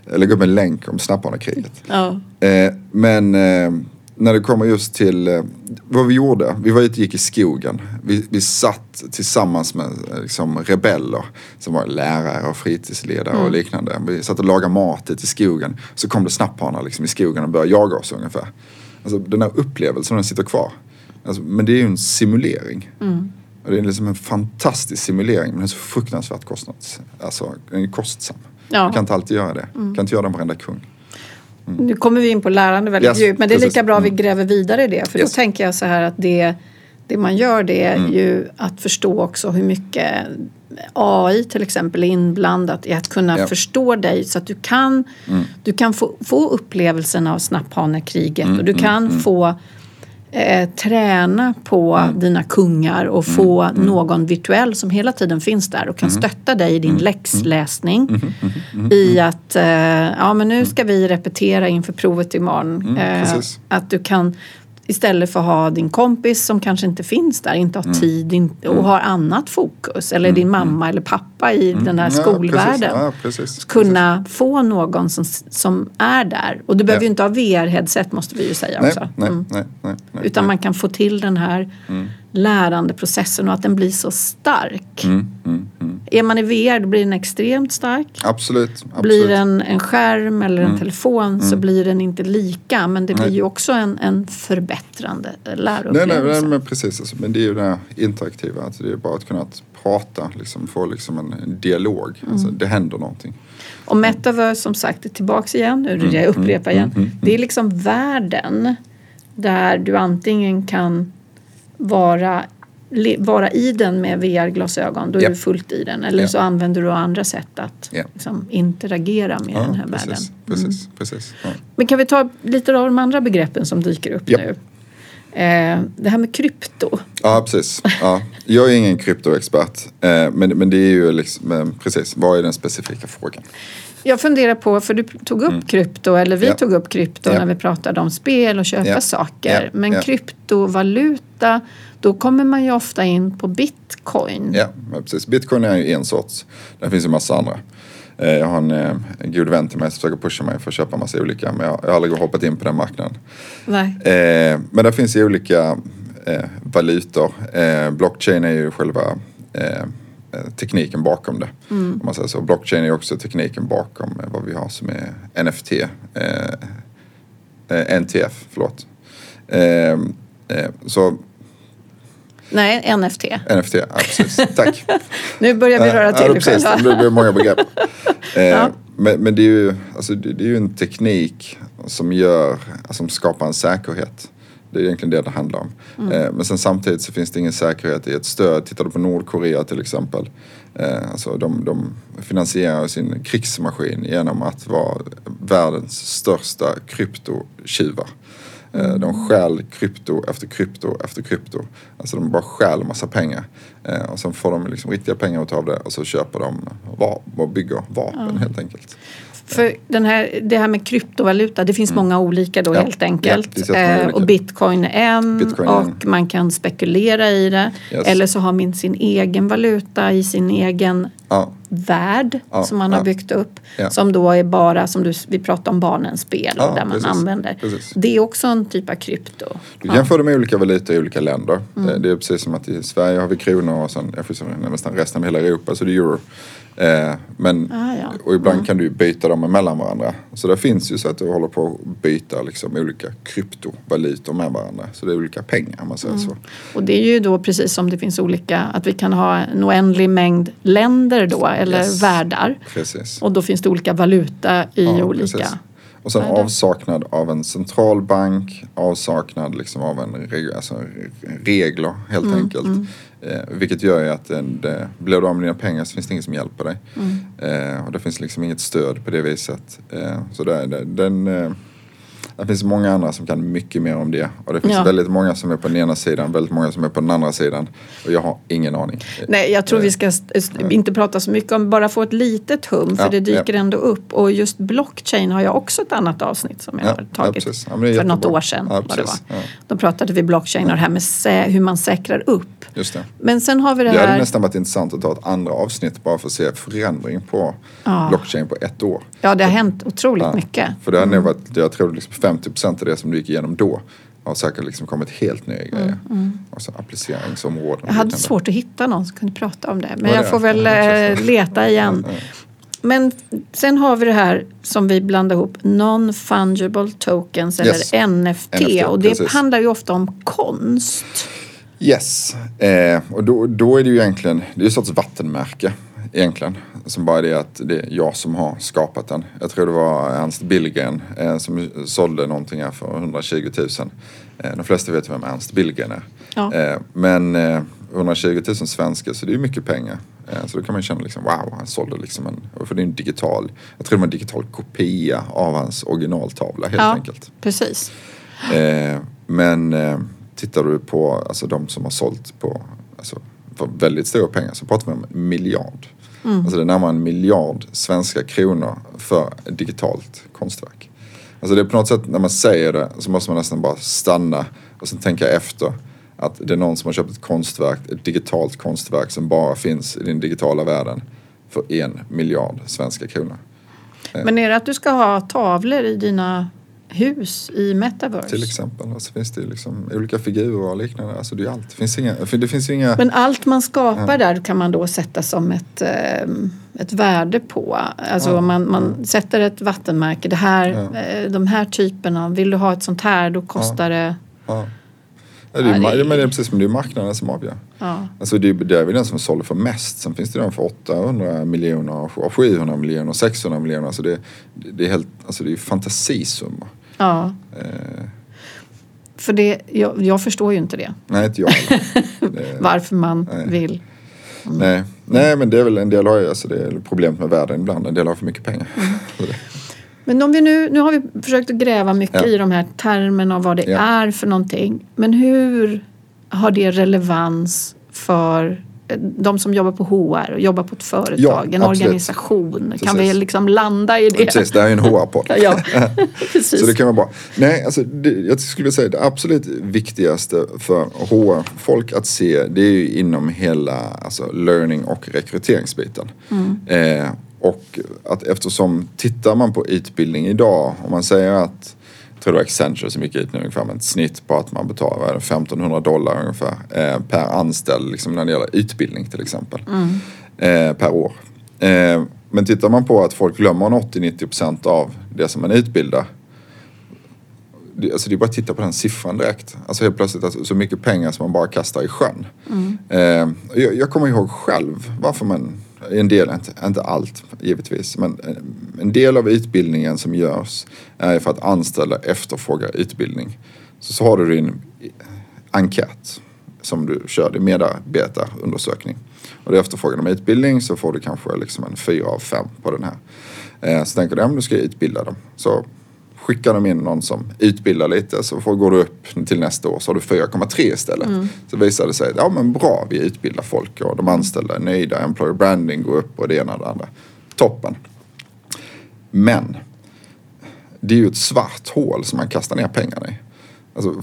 Jag lägger upp en länk om snapphanekriget. Ja. Eh, men eh, när det kommer just till vad vi gjorde. Vi var ute och gick i skogen. Vi, vi satt tillsammans med liksom, rebeller som var lärare och fritidsledare och liknande. Vi satt och lagade mat ute i skogen. Så kom det snapphanar liksom, i skogen och började jaga oss ungefär. Alltså, den här upplevelsen den sitter kvar. Alltså, men det är ju en simulering. Och det är liksom en fantastisk simulering men den är så fruktansvärt kostnads... Alltså, den är kostsam. Ja. Du kan inte alltid göra det. Du kan inte göra den varenda kung. Nu kommer vi in på lärande väldigt Yes, djupt men det är precis. lika bra att vi Mm. gräver vidare i det. För Yes. då tänker jag så här att det, det man gör det är Mm. ju att förstå också hur mycket AI till exempel är inblandat i att kunna Ja. förstå dig så att du kan, du kan få, få upplevelsen av snapphanekriget Mm, och du kan få eh, träna på Mm. dina kungar och få någon virtuell som hela tiden finns där och kan Mm. stötta dig i din läxläsning. Mm-hmm, I att eh, ja, men nu ska vi repetera inför provet imorgon. Eh, Mm, precis. att du kan istället för att ha din kompis som kanske inte finns där, inte har Mm. tid och har annat fokus. Eller din mamma eller pappa i den här Mm. Ja, skolvärlden precis. Ja, precis. kunna få någon som, som är där. Och du behöver Ja. ju inte ha VR-headset måste vi ju säga Nej, också. nej, Mm. nej, nej. Utan man kan få till den här lärandeprocessen och att den blir så stark. Mm, mm, mm. Är man i VR då blir den extremt stark. Absolut. absolut. Blir det en, skärm eller en telefon så blir den inte lika men det blir Mm. Nej. ju också en, en förbättrande Nej, läroupplevelse. nej, nej, men precis. Alltså, men det är ju det interaktiva. Alltså, det är bara att kunna prata, liksom, få liksom en, dialog. Mm. Alltså, det händer någonting. Och metaverse som sagt är tillbaks igen, nu Mm, jag upprepar igen. Det är liksom världen där du antingen kan vara, le, vara i den med VR-glasögon, då är Ja. du fullt i den. Eller Ja. så använder du andra sätt att Ja. liksom, interagera med den här precis, världen. Precis, precis. Ja. Men kan vi ta lite av de andra begreppen som dyker upp nu? Eh, det här med krypto. Ja, precis. Ja. Jag är ingen kryptoexpert. Eh, men, men det är ju liksom, precis, vad är den specifika frågan? Jag funderar på, för du tog upp krypto, eller vi Mm. Ja. tog upp krypto Ja. när vi pratade om spel och köpa Ja. saker. Men kryptovaluta, då kommer man ju ofta in på bitcoin. Ja, precis. Bitcoin är ju en sorts. Det finns ju massa andra. Eh, Jag har en, eh, en god vän till mig som försöker pusha mig för att köpa massa olika. Men jag, jag har aldrig hoppat in på den marknaden. Nej. Eh, men det finns ju olika eh, valutor. Eh, blockchain är ju själva eh, eh, tekniken bakom det. Om man säger så. Blockchain är också tekniken bakom eh, vad vi har som är NFT. Eh, eh, NTF, förlåt. Eh, eh, så Nej, NFT. NFT, ja precis. [LAUGHS] Tack. Nu börjar vi röra till ja, precis. själva. Det blir många begrepp. [LAUGHS] Eh, Ja. men, men det är ju, alltså, det, det är ju en teknik som gör, som skapar en säkerhet. Det är egentligen det det handlar om. Mm. Eh, men sen samtidigt så finns det ingen säkerhet i ett stöd. Tittar du på Nordkorea till exempel. Eh, alltså de, de finansierar sin krigsmaskin genom att vara världens största kryptotjuvar. Eh, Mm. De stjäl krypto efter krypto efter krypto. Alltså de bara stjäl massa pengar. Eh, och sen får de liksom riktiga pengar utav det och så köper de och bygger vapen helt enkelt. För den här, det här med kryptovaluta, det finns många olika då Mm. Ja. helt enkelt. Ja, eh, och bitcoin är en Bitcoin är en. och man kan spekulera i det. Yes. Eller så har man sin egen valuta i sin egen Ja, värld Ja, som man har byggt upp. Som då är bara, som du, vi pratade om barnens spel, där man precis. använder. Precis. Det är också en typ av krypto. Du jämför det med olika valutor i olika länder. Mm. Eh, Det är precis som att i Sverige har vi kronor och sen jag får nästan resten av hela Europa så det är euro. Eh, men, Ah, ja. Och ibland kan du byta dem mellan varandra. Så det finns ju så att du håller på att byta liksom olika kryptovalutor med varandra. Så det är olika pengar om man säger Mm. så. Och det är ju då precis som det finns olika, att vi kan ha en oändlig mängd länder då, eller Yes. världar. Precis. Och då finns det olika valuta i Ja, olika. precis. Och sen världar. avsaknad av en centralbank, avsaknad liksom av en reg- alltså re- regler helt Mm, enkelt. Eh, vilket gör ju att det, blir du av med dina pengar så finns det ingen som hjälper dig. Mm. Eh, och det finns liksom inget stöd på det viset. Eh, så det, det, den, eh, det finns många andra som kan mycket mer om det. Och det finns Ja. väldigt många som är på den ena sidan, väldigt många som är på den andra sidan. Och jag har ingen aning. Nej, jag tror vi ska st- inte prata så mycket om, bara få ett litet hum, för Ja, det dyker ja. ändå upp. Och just blockchain har jag också ett annat avsnitt som jag Ja, har tagit för något jättebra. år sedan. Ja, det var. Då pratade vi blockchain och det här med hur man säkrar upp. Just det. Men sen har vi det Det hade här, nästan varit intressant att ta ett andra avsnitt bara för att se förändring på blockchain på ett år. ja det har hänt otroligt mycket. För det hade nog varit, jag tror liksom 50% av det som du gick igenom då har säkert liksom kommit helt nya grejer. Och så appliceringsområden. Mm, Jag hade svårt att hitta någon som kunde prata om det. Men jag det? får väl Ja, eh, precis. leta igen. Ja, ja. Men sen har vi det här som vi blandar ihop, non-fungible tokens Yes. eller NFT. NFT, och det precis. handlar ju ofta om konst. Yes, eh, och då, då är det ju egentligen, det är ju ett sorts vattenmärke egentligen. Som bara är det att det är jag som har skapat den. Jag tror det var Ernst Billgren eh, som sålde någonting här för 120 000. Eh, de flesta vet vem Ernst Billgren är. Ja. Eh, men eh, 120 000 svenskar så det är mycket pengar. Eh, så då kan man känna liksom wow, han sålde liksom en, för det är en digital, jag tror det var en digital kopia av hans originaltavla helt ja, enkelt. precis. Eh, men eh, tittar du på alltså, de som har sålt på alltså, för väldigt stora pengar så pratar vi om en miljard. Alltså det är närmare en miljard svenska kronor för ett digitalt konstverk. Alltså det är på något sätt när man säger det så måste man nästan bara stanna och sen tänka efter att det är någon som har köpt ett konstverk, ett digitalt konstverk som bara finns i den digitala världen för en miljard svenska kronor. Men är det att du ska ha tavlor i dina hus i metaverse? Till exempel. Alltså finns det liksom olika figurer och liknande. Alltså det är allt. Det finns inga, det finns inga... Men allt man skapar där kan man då sätta som ett, eh, ett värde på. Alltså Ja. man, man sätter ett vattenmärke. Det här, eh, de här typerna, vill du ha ett sånt här då kostar det... Ja. Ja, det är, Ja, det men det är precis som det är marknaden som avgör. Ja. Alltså det, är- det är väl den som sålde för mest. Sen finns det den för 800 miljoner, och 700 miljoner, och 600 miljoner. Alltså det, det är helt, alltså det är fantasisummor. Ja. Eh, För det, jag, jag förstår ju inte det. nej, inte jag [LAUGHS] det, Varför man Nej. vill. nej. nej, men det är väl en del har ju, alltså det är problemet med världen ibland. En del har för mycket pengar. Mm. [LAUGHS] Men om vi nu, nu har vi försökt att gräva mycket Ja. i de här termerna och vad det Ja. är för någonting. Men hur har det relevans för de som jobbar på HR och jobbar på ett företag, Ja, en absolut. organisation? Kan vi Precis. liksom landa i det? Precis, det här är ju en HR-podd. [LAUGHS] Ja, [LAUGHS] precis. Så det kan vara bra. Nej, alltså det, jag skulle säga det absolut viktigaste för HR-folk att se det är ju inom hela alltså, learning och rekryteringsbiten. Eh, och att eftersom tittar man på utbildning idag, om man säger att tror det var Accenture som gick ut nu ungefär med ett snitt på att man betalar vad är det, 1500 dollar ungefär eh, per anställd liksom när det gäller utbildning till exempel. Eh, per år. Eh, men tittar man på att folk glömmer 80-90% av det som man utbildar alltså det är bara att titta på den siffran direkt. Alltså helt plötsligt alltså, så mycket pengar som man bara kastar i sjön. Jag, jag kommer ihåg själv varför man, en del, inte, inte allt givetvis, men eh, en, del av utbildningen som görs är för att anställda efterfrågar utbildning. Så, så har du din enkät som du kör, din medarbetarundersökning. Och du efterfrågar de utbildning så får du kanske liksom en fyra av fem på den här. Eh, så tänker du, ja men du ska utbilda dem. Så skickar de in någon som utbildar lite så får, går du upp till nästa år så har du 4,3 istället. Så visar det sig, ja men bra vi utbildar folk och de anställda är nöjda, employer branding går upp och det ena och det andra. Toppen. Men det är ju ett svart hål som man kastar ner pengarna i. Alltså,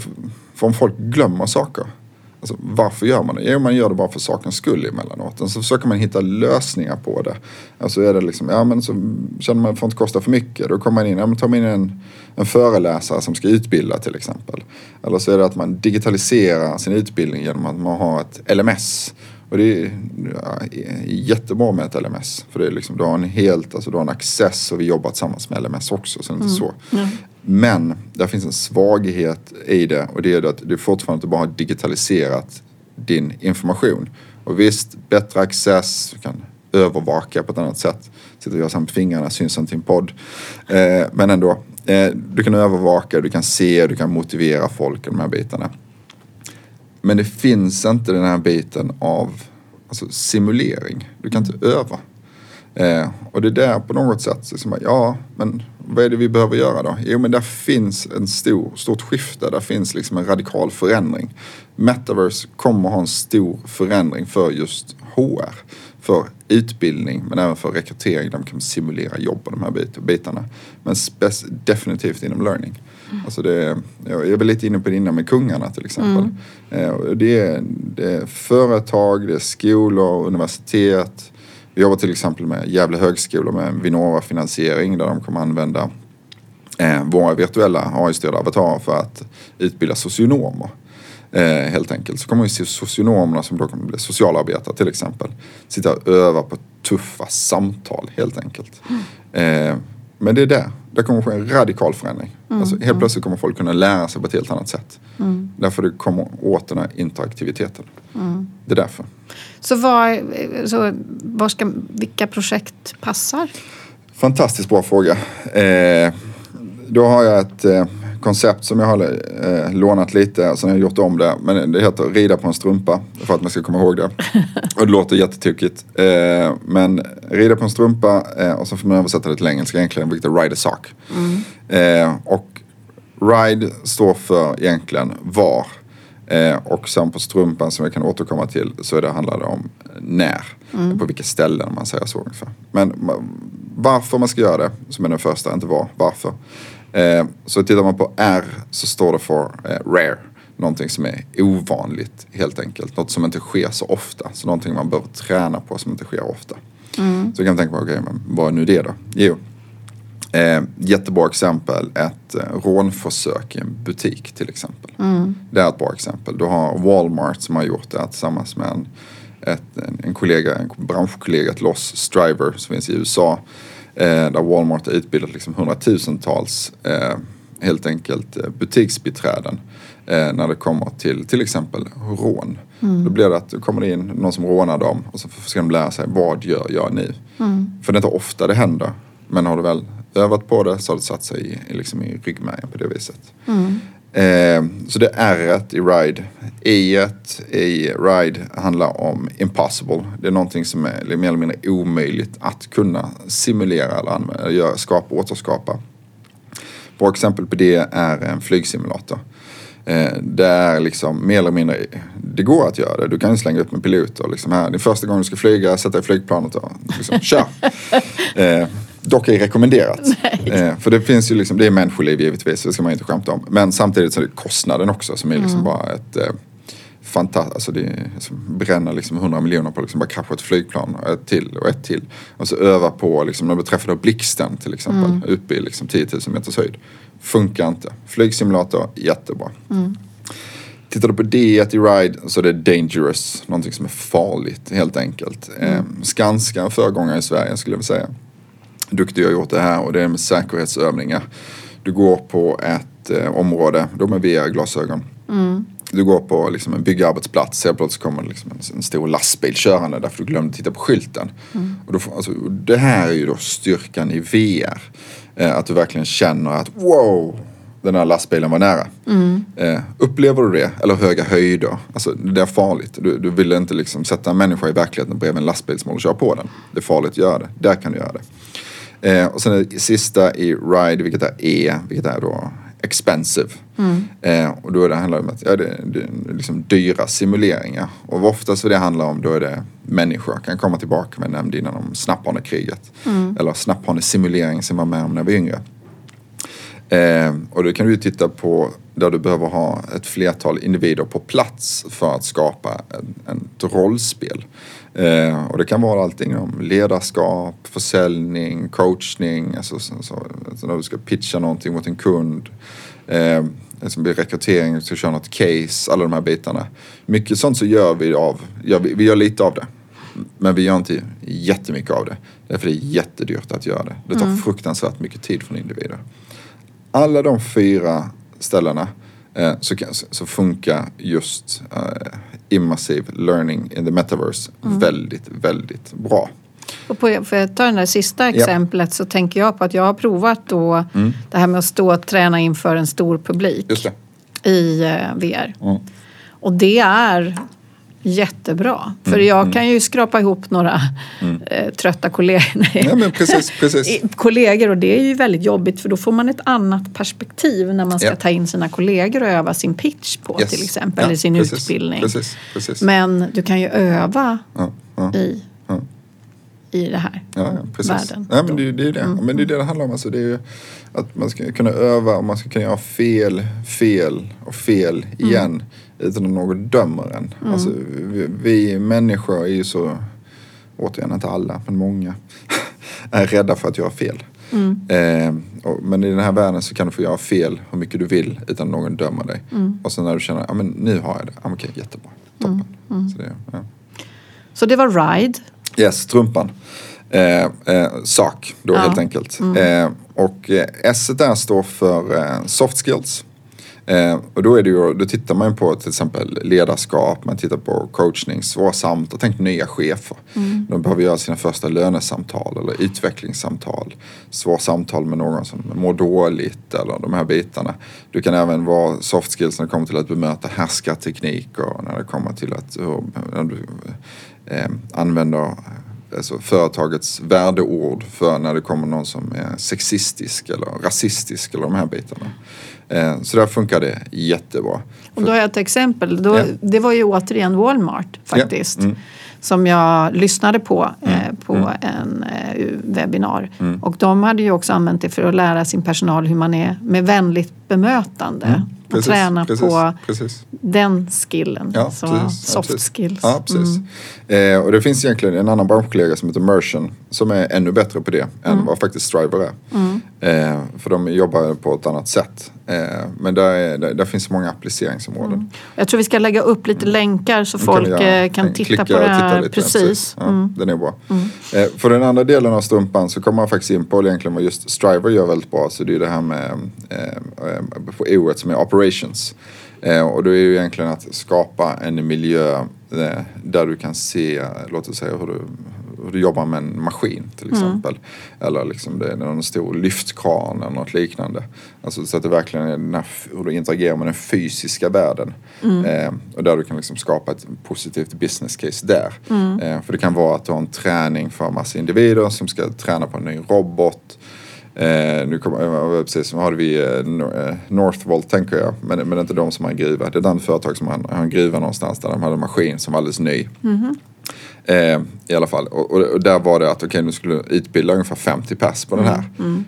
för om folk glömmer saker. Alltså, varför gör man det? Jo, man gör det bara för sakens skull emellanåt. Och så försöker man hitta lösningar på det. Alltså är det liksom, ja men så känner man att det får inte kosta för mycket. Då kommer man in, ja men tar man in en, en föreläsare som ska utbilda till exempel. Eller så är det att man digitaliserar sin utbildning genom att man har ett LMS. Och det är ja, jättebra med ett LMS. För det är liksom, du har en helt, alltså du har en access och vi jobbar tillsammans med LMS också. Så det är inte så. Men där finns en svaghet i det och det är att du fortfarande inte bara har digitaliserat din information. Och visst, bättre access, du kan övervaka på ett annat sätt. Sitter och gör fingrarna, syns inte i en podd. Eh, men ändå, eh, du kan övervaka, du kan se, du kan motivera folk i de här bitarna. Men det finns inte den här biten av alltså, simulering. Du kan inte öva. Eh, och det är där på något sätt, så som, ja men vad är det vi behöver göra då? Jo men där finns en stor, stort skifte, där finns liksom en radikal förändring. Metaverse kommer ha en stor förändring för just HR. För utbildning men även för rekrytering, de kan simulera jobb och de här bit- bitarna. Men definitivt inom learning. Alltså det jag väl lite inne på det innan med kungarna till exempel. Eh, och det, är, det är företag, det är skolor, universitet. Vi jobbar till exempel med Gävle högskola med en Vinnova-finansiering där de kommer använda eh, våra virtuella AI-styrda avatarer för att utbilda socionomer. Eh, helt enkelt. Så kommer vi se socionomerna som då kommer bli socialarbetare till exempel. Sitta och öva på tuffa samtal helt enkelt. Eh, men det är det. Det kommer ske en radikal förändring. Alltså, helt plötsligt kommer folk kunna lära sig på ett helt annat sätt. Därför det kommer åt den här interaktiviteten. Det är därför. Så, vad, så vad ska, vilka projekt passar? Fantastiskt bra fråga. Eh, då har jag ett eh, koncept som jag har eh, lånat lite, sen har jag gjort om det. Men det heter rida på en strumpa, för att man ska komma ihåg det. [LAUGHS] Och det låter jättetokigt. Eh, men rida på en strumpa eh, och så får man översätta det till engelska egentligen, vilket är ride a sock. Eh, och ride står för egentligen var. Eh, och sen på strumpan som vi kan återkomma till så det, handlar det om när. På vilka ställen man säger så ungefär. Men varför man ska göra det, som är den första, inte var, varför. Eh, så tittar man på R så står det för eh, rare. Någonting som är ovanligt helt enkelt. Något som inte sker så ofta. Så någonting man behöver träna på som inte sker ofta. Så kan man tänka på, okej men vad är nu det då? Jo, Eh, jättebra exempel, ett eh, rånförsök i en butik till exempel. Det är ett bra exempel. Du har Walmart som har gjort det tillsammans med en, ett, en, en kollega, en branschkollega till oss, Striver, som finns i USA. Eh, där Walmart har utbildat liksom hundratusentals eh, helt enkelt eh, butiksbiträden eh, när det kommer till till exempel rån. Då blir det att kommer det in någon som rånar dem och så ska de lära sig vad gör jag nu? För det är inte ofta det händer. Men har du väl övat på det så har det satt sig i, i, liksom i ryggmärgen på det viset. Eh, så det är R i RIDE. I i RIDE handlar om impossible. Det är någonting som är mer eller mindre omöjligt att kunna simulera eller använda, göra, skapa, återskapa. Bra exempel på det är en flygsimulator. Eh, det är liksom mer eller mindre, det går att göra det. Du kan slänga upp en pilot och liksom här, din första gång du ska flyga, sätta i flygplanet och liksom, kör. [LAUGHS] Eh, dock ej rekommenderat. [LAUGHS] Eh, för det finns ju liksom, det är människoliv givetvis, det ska man ju inte skämta om. Men samtidigt så är det kostnaden också som är liksom bara ett eh, fantastiskt, alltså det är, som bränner liksom 100 miljoner på liksom bara krascha ett flygplan och ett till och ett till. Och så öva på liksom när du träffar blixten till exempel uppe i liksom 10 000 meters höjd. Funkar inte. Flygsimulator, jättebra. Tittar du på D i Ride så är det dangerous, någonting som är farligt helt enkelt. Eh, Skanska föregångare i Sverige skulle jag vilja säga. Duktiga har gjort det här och det är med säkerhetsövningar. Du går på ett eh, område, då med VR-glasögon. Du går på liksom en byggarbetsplats, helt plötsligt kommer liksom en, en stor lastbil körande därför du glömde titta på skylten. Och då alltså, det här är ju då styrkan i VR. Eh, att du verkligen känner att wow, den här lastbilen var nära. Eh, upplever du det? Eller höga höjder? Alltså det är farligt. Du, du vill inte liksom sätta en människa i verkligheten bredvid en lastbil som håller och på den. Det är farligt att göra det. Där kan du göra det. Eh, och sen det sista i ride, vilket är E, vilket är då expensive. Eh, och då är det handlar om att, ja, det, det är liksom dyra simuleringar. Och oftast vad det handlar om då är det människor. Jag kan komma tillbaka med nämnde innan om snapphanekriget. Eller snapphanesimulering som var med om när vi var yngre. Eh, och då kan du titta på där du behöver ha ett flertal individer på plats för att skapa en, ett rollspel. Eh, och det kan vara allting om ledarskap, försäljning, coachning, alltså, så, så, alltså när du ska pitcha någonting mot en kund. Eh, det som blir rekrytering, ska köra något case, alla de här bitarna. Mycket sånt så gör vi av, gör vi, vi gör lite av det. Men vi gör inte jättemycket av det. Därför det är jättedyrt att göra det. Det tar fruktansvärt mycket tid från individer alla de fyra ställena så, kan, så funkar just eh, immersive learning in the metaverse väldigt, väldigt bra. Och på, för att ta det där sista exemplet så tänker jag på att jag har provat då det här med att stå och träna inför en stor publik i eh, VR. Mm. Och det är jättebra. För jag kan ju skrapa ihop några eh, trötta kollegor. [LAUGHS] Men precis, precis. Kollegor och det är ju väldigt jobbigt för då får man ett annat perspektiv när man ska Ja. ta in sina kollegor och öva sin pitch på Yes. till exempel, Ja, eller sin precis, utbildning. Men du kan ju öva ja, i, i det här. Ja, ja precis. världen Ja, men. Mm. det, är- det är det. Men det är det det handlar om. Alltså, det är att man ska kunna öva och man ska kunna göra fel, fel och fel Mm. Utan att någon dömer en. Alltså, vi, vi människor är ju så, återigen inte alla, men många, [LAUGHS] är rädda för att göra fel. Eh, och, men i den här världen så kan du få göra fel hur mycket du vill utan någon dömer dig. Och sen när du känner, ja men nu har jag det, men okej jättebra, toppen. Så det, ja. Så det var RIDE. Yes, strumpan. Eh, eh, sak då Ja. helt enkelt. Eh, och eh, S där står för eh, soft skills. Eh, och då, är det ju, då tittar man på till exempel ledarskap, man tittar på coachning, svåra samtal. Tänk nya chefer. De behöver göra sina första lönesamtal eller utvecklingssamtal. Svåra samtal med någon som mår dåligt eller de här bitarna. Du kan även vara soft skills när det kommer till att bemöta härskarteknik och när det kommer till att hur, när du eh, använder alltså företagets värdeord för när det kommer någon som är sexistisk eller rasistisk eller de här bitarna. Eh, så där funkar det jättebra. Och då har jag ett exempel. Då, Ja. Det var ju återigen Walmart faktiskt. Ja, mm. Som jag lyssnade på eh, på en eh, webbinar. Mm. Och de hade ju också använt det för att lära sin personal hur man är med vänligt bemötande. Och Mm. Precis, träna precis, på precis. den skillen. Ja, så soft ja, skills. Ja, precis. Eh, och det finns egentligen en annan branschkollega som heter Mersion som är ännu bättre på det än vad faktiskt Striver är. Eh, för de jobbar på ett annat sätt. Eh, men där, är, där, där finns många appliceringsområden. Jag tror vi ska lägga upp lite länkar så Mm. Folk göra- eh, kan titta på det titta här. lite, precis. Ja, Mm. Den är bra. Eh, för den andra delen av strumpan så kommer man faktiskt in på egentligen vad just Striver gör väldigt bra. Så det är det här med eh, på o som är operations. Eh, och då är det ju egentligen att skapa en miljö eh, där du kan se, låt oss säga hur du, hur du jobbar med en maskin till exempel. Eller liksom det är någon stor lyftkran eller något liknande. Alltså så att det verkligen är den här, hur du interagerar med den fysiska världen. Eh, och där du kan liksom skapa ett positivt business case där. Eh, för det kan vara att du har en träning för massa individer som ska träna på en ny robot. Eh, nu kommer, precis, har vi eh, eh, Northvolt tänker jag, men, men det är inte de som har en gruva. Det är den företag som har en, gruva någonstans där de hade en maskin som var alldeles ny. Eh, I alla fall. Och, och, och där var det att okej, nu skulle utbilda ungefär 50 pers på den här.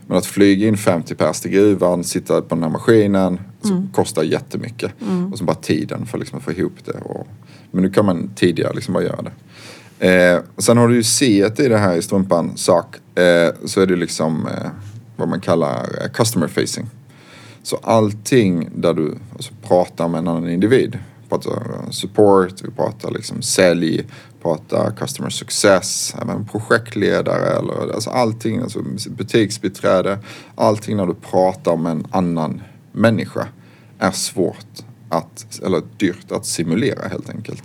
Men att flyga in 50 pers till gruvan, sitta på den här maskinen, så kostar jättemycket. Och så bara tiden för liksom att få ihop det. Och, men nu kan man tidigare liksom bara göra det. Eh, sen har du ju C i det här i strumpan, sak. Eh, så är det liksom eh, vad man kallar eh, customer facing. Så allting där du alltså, pratar med en annan individ. Pratar support, vi pratar liksom sälj, pratar customer success, även projektledare eller alltså allting, alltså butiksbiträde. Allting när du pratar med en annan människa är svårt att, eller dyrt att simulera helt enkelt.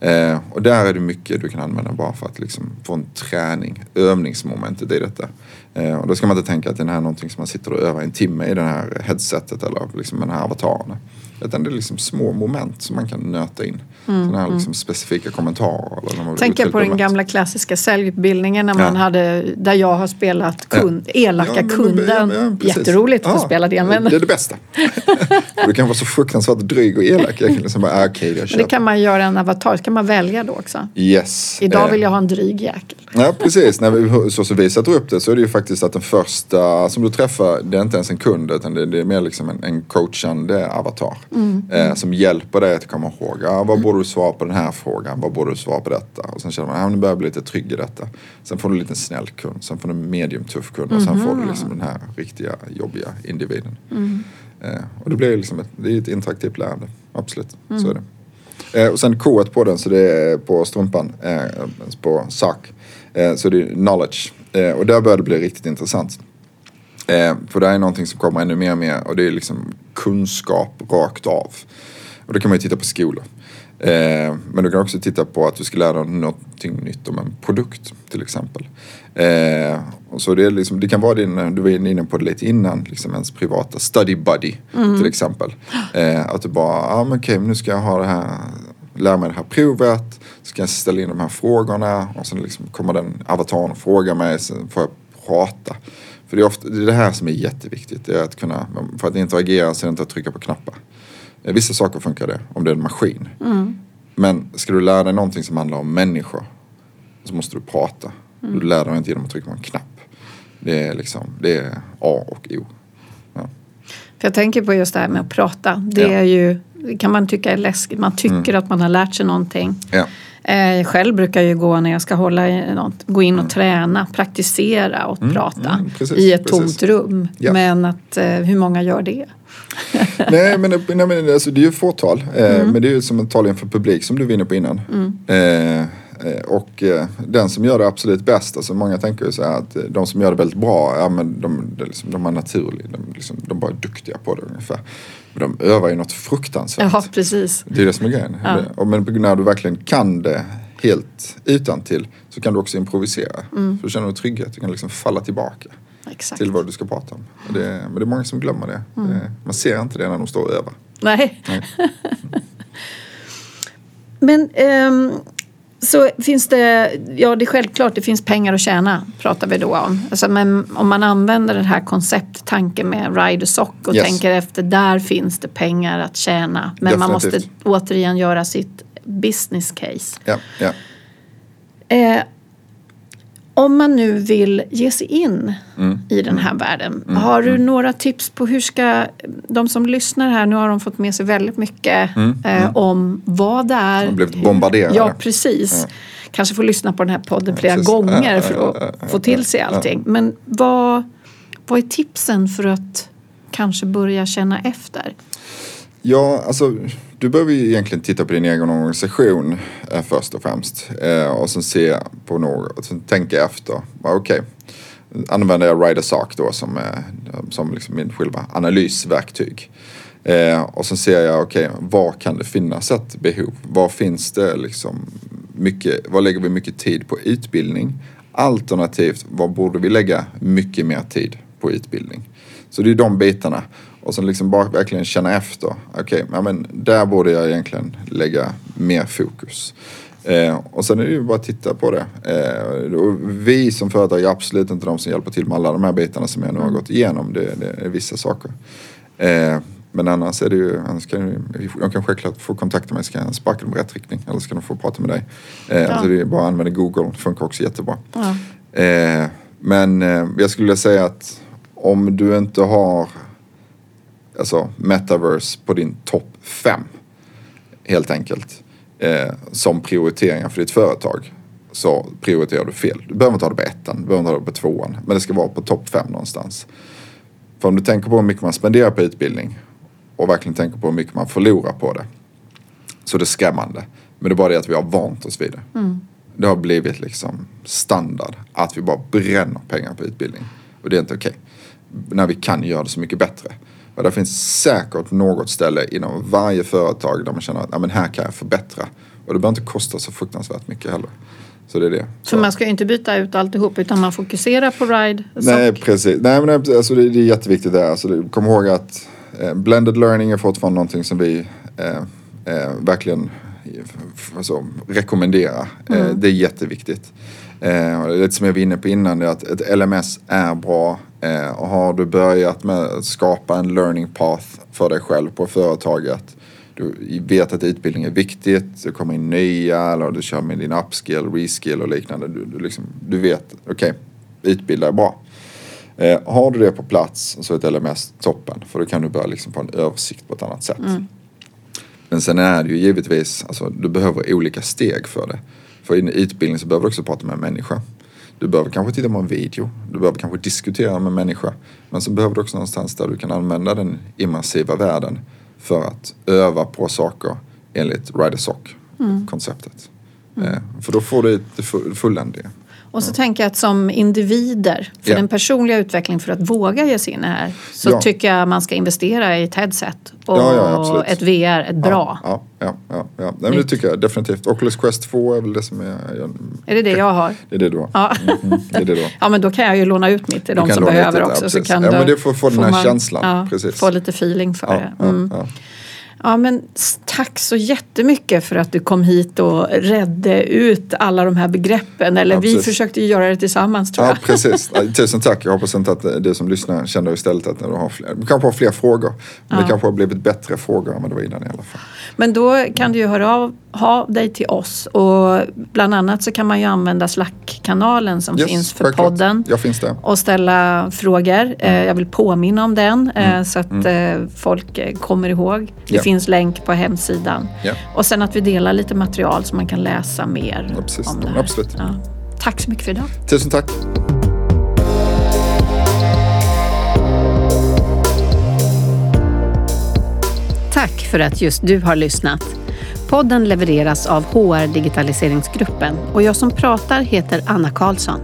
Eh, och där är det mycket du kan använda bara för att liksom få en träning, övningsmomentet i detta. Eh, och då ska man inte tänka att det här är någonting som man sitter och övar en timme i det här headsetet eller liksom den här avataren. Utan det är liksom små moment som man kan nöta in. Sådana här liksom specifika kommentarer. Eller när Tänker på den möte. gamla klassiska säljutbildningen när man Ja. hade, där jag har spelat kund, elaka Ja, men- kunden. ja, ja. Jätteroligt att få spela det. Men, Det är det bästa. Och [LAUGHS] du kan vara så fruktansvärt dryg och elak. Jag kan liksom bara, ah, okej, jag men det kan man göra en avatar, det kan man välja då också. Yes. Idag Eh, vill jag ha en dryg jäkel. Ja precis, När vi, så som vi sätter upp det så är det ju faktiskt att den första som du träffar det är inte ens en kund utan det, det är mer liksom en, en coachande avatar. Eh, som hjälper dig att komma ihåg, ja, vad borde du svara på den här frågan, vad borde du svara på detta? Och sen känner man, ja nu börjar jag bli lite trygg i detta. Sen får du en liten snäll kund, sen får du en medium tuff kund och sen får du liksom den här riktiga jobbiga individen. Eh, och det blir liksom ett, det är ett interaktivt lärande, absolut. Så är det. Eh, och sen K på den, så det är på strumpan, eh, på sak. Eh, så det är knowledge. Eh, och där börjar det bli riktigt intressant. Eh, för det här är någonting som kommer ännu mer och mer och det är liksom kunskap rakt av. Och då kan man ju titta på skolor. Eh, men du kan också titta på att du ska lära dig någonting nytt om en produkt till exempel. Eh, och så det, är liksom, det kan vara din, du var inne på det lite innan, liksom ens privata study buddy till exempel. Eh, att du bara, ja ah, men okej, men nu ska jag ha det här, lära mig det här provet, ska jag ställa in de här frågorna och sen liksom kommer den avataren och frågar mig, sen får jag prata. För det är ofta det, är det här som är jätteviktigt, det är att kunna, för att interagera så är det inte att trycka på knappar. Eh, Vissa saker funkar det, om det är en maskin. Men ska du lära dig någonting som handlar om människor så måste du prata. Du lär dig inte genom att trycka på en knapp. Det är liksom, det är A och O. Ja. För jag tänker på just det här med att prata. Det Ja. Mm. är ju, kan man tycka är läskigt. Man tycker att man har lärt sig någonting. Ja. Eh, själv brukar jag ju gå när jag ska hålla i något, gå in och träna, praktisera och prata mm, precis, i ett precis. tomt rum. Ja. Men att, eh, hur många gör det? [LAUGHS] nej men, nej, men alltså, det är ju fåtal. Eh, Mm. Men det är ju som att tala inför publik som du var inne på innan. Eh, eh, och den som gör det absolut bäst, alltså många tänker ju så här att de som gör det väldigt bra, ja men de, är liksom, de är naturliga, de, liksom, de bara är duktiga på det ungefär. Men de övar ju något fruktansvärt. Ja, precis. Det är det som är grejen. Ja. Men när du verkligen kan det helt utan till så kan du också improvisera. Mm. För då känner du trygghet, du kan liksom falla tillbaka Exakt. till vad du ska prata om. Det, men det är många som glömmer det. Mm. det. Man ser inte det när de står och övar. Nej. Nej. [LAUGHS] Men ehm, så finns det, ja det är självklart det finns pengar att tjäna pratar vi då om. Alltså, men om man använder den här koncepttanken med Rider Sock och Yes. tänker efter, där finns det pengar att tjäna. Men man måste Definitivt. återigen göra sitt business case. Ja, ja. Eh, om man nu vill ge sig in Mm. i den här världen. Har du några tips på hur ska de som lyssnar här, nu har de fått med sig väldigt mycket eh, om vad det är. Mm, De blivit bombarderade. Ja, precis. Kanske får lyssna på den här podden flera precis. gånger Ja, för ja, att ja, ja, få till sig allting. Men vad, vad är tipsen för att kanske börja känna efter? Ja, alltså du behöver ju egentligen titta på din egen organisation eh, först och främst. Eh, och sen se på något, och sen tänka efter. Okej, Okej, använder jag Rider Sark då som, eh, som liksom min själva analysverktyg. Eh, och sen ser jag, okej, var kan det finnas ett behov? Var finns det liksom mycket, var lägger vi mycket tid på utbildning? Alternativt, var borde vi lägga mycket mer tid på utbildning? Så det är de bitarna. Och sen liksom bara verkligen känna efter. Okej, ja, men där borde jag egentligen lägga mer fokus. Eh, och sen är det ju bara att titta på det. Eh, vi som företag är absolut inte de som hjälper till med alla de här bitarna som jag nu har gått igenom. Det, det är vissa saker. Eh, men annars är det ju, annars kan de kan självklart få kontakta mig så kan jag sparka dem i rätt riktning. Eller så kan de få prata med dig. Eh, Alltså det är bara att använda Google, det funkar också jättebra. Ja. Eh, men eh, jag skulle vilja säga att om du inte har alltså metaverse på din topp fem helt enkelt eh, som prioriteringar för ditt företag så prioriterar du fel. Du behöver inte ha det på ettan, du behöver inte ha det på tvåan men det ska vara på topp fem någonstans. För om du tänker på hur mycket man spenderar på utbildning och verkligen tänker på hur mycket man förlorar på det så det är skrämmande. Men det är bara det att vi har vant oss vid det. Det har blivit liksom standard att vi bara bränner pengar på utbildning. Och det är inte okej. När vi kan göra det så mycket bättre. Och det finns säkert något ställe inom varje företag där man känner att ja, men här kan jag förbättra. Och det behöver inte kosta så fruktansvärt mycket heller. Så det är det. För man ska ju inte byta ut alltihop utan man fokuserar på Ride Nej, Sock. precis. Nej, men det- alltså, det, det är jätteviktigt där. Alltså, kom ihåg att eh, blended learning är fortfarande någonting som vi eh, eh, verkligen f- alltså, rekommenderar. Eh, det är jätteviktigt. Eh, och lite som jag var inne på innan, det är att ett LMS är bra. Eh, och har du börjat med att skapa en learning path för dig själv på företaget. Du vet att utbildning är viktigt, det kommer in nya eller du kör med din upskill, reskill och liknande. Du, du, liksom, du vet, okej, utbilda är bra. Eh, har du det på plats så är LMS toppen för då kan du börja liksom få en översikt på ett annat sätt. Men sen är det ju givetvis, alltså, du behöver olika steg för det. För i en utbildning så behöver du också prata med en människa. Du behöver kanske titta på en video. Du behöver kanske diskutera med en människa. Men så behöver du också någonstans där du kan använda den immersiva världen för att öva på saker enligt Rider Sock-konceptet. Eh, för då får du det fu- fulländiga. Och så tänker jag att som individer, för Ja. den personliga utvecklingen för att våga ge sig in här, så Ja. tycker jag man ska investera i ett headset och Ja, ett VR, ett bra. Ja, ja, ja. ja. Nej, men det tycker jag definitivt. Oculus Quest 2 är väl det som är... Jag, Är det det jag har? det är det du har. Ja. Mhm, det är det har. [LAUGHS] Ja men då kan jag ju låna ut mitt till de som behöver det, också. ja, så kan Ja, men det får få den här känslan, Ja, precis. Få lite feeling för det. Mm. Ja, ja. Ja men tack så jättemycket för att du kom hit och redde ut alla de här begreppen. Eller Ja, vi precis. försökte ju göra det tillsammans tror Ja, jag. precis. Ja, [LAUGHS] Tusen tack. Jag hoppas inte att du som lyssnar känner istället att du har fler, du kanske har fler frågor. Men det kanske har blivit bättre frågor än vad det var innan i alla fall. Men då kan du ju höra av ha dig till oss och bland annat så kan man ju använda Slack-kanalen som Yes, finns för självklart. podden. Jag finns där. och ställa frågor. Eh, Mm. Jag vill påminna om den eh, så att eh, folk eh, kommer ihåg. Det Ja. finns finns länk på hemsidan. Ja. Och sen att vi delar lite material så man kan läsa mer Ja, precis. om det här. absolut. Ja. Tack så mycket för idag. Tusen tack. Tack för att just du har lyssnat. Podden levereras av HR Digitaliseringsgruppen och jag som pratar heter Anna Karlsson.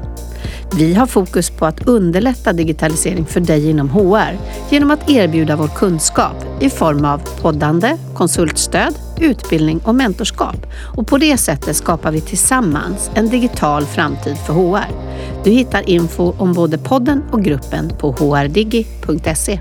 Vi har fokus på att underlätta digitalisering för dig inom HR genom att erbjuda vår kunskap i form av poddande, konsultstöd, utbildning och mentorskap. Och på det sättet skapar vi tillsammans en digital framtid för HR. Du hittar info om både podden och gruppen på hrdigi.se.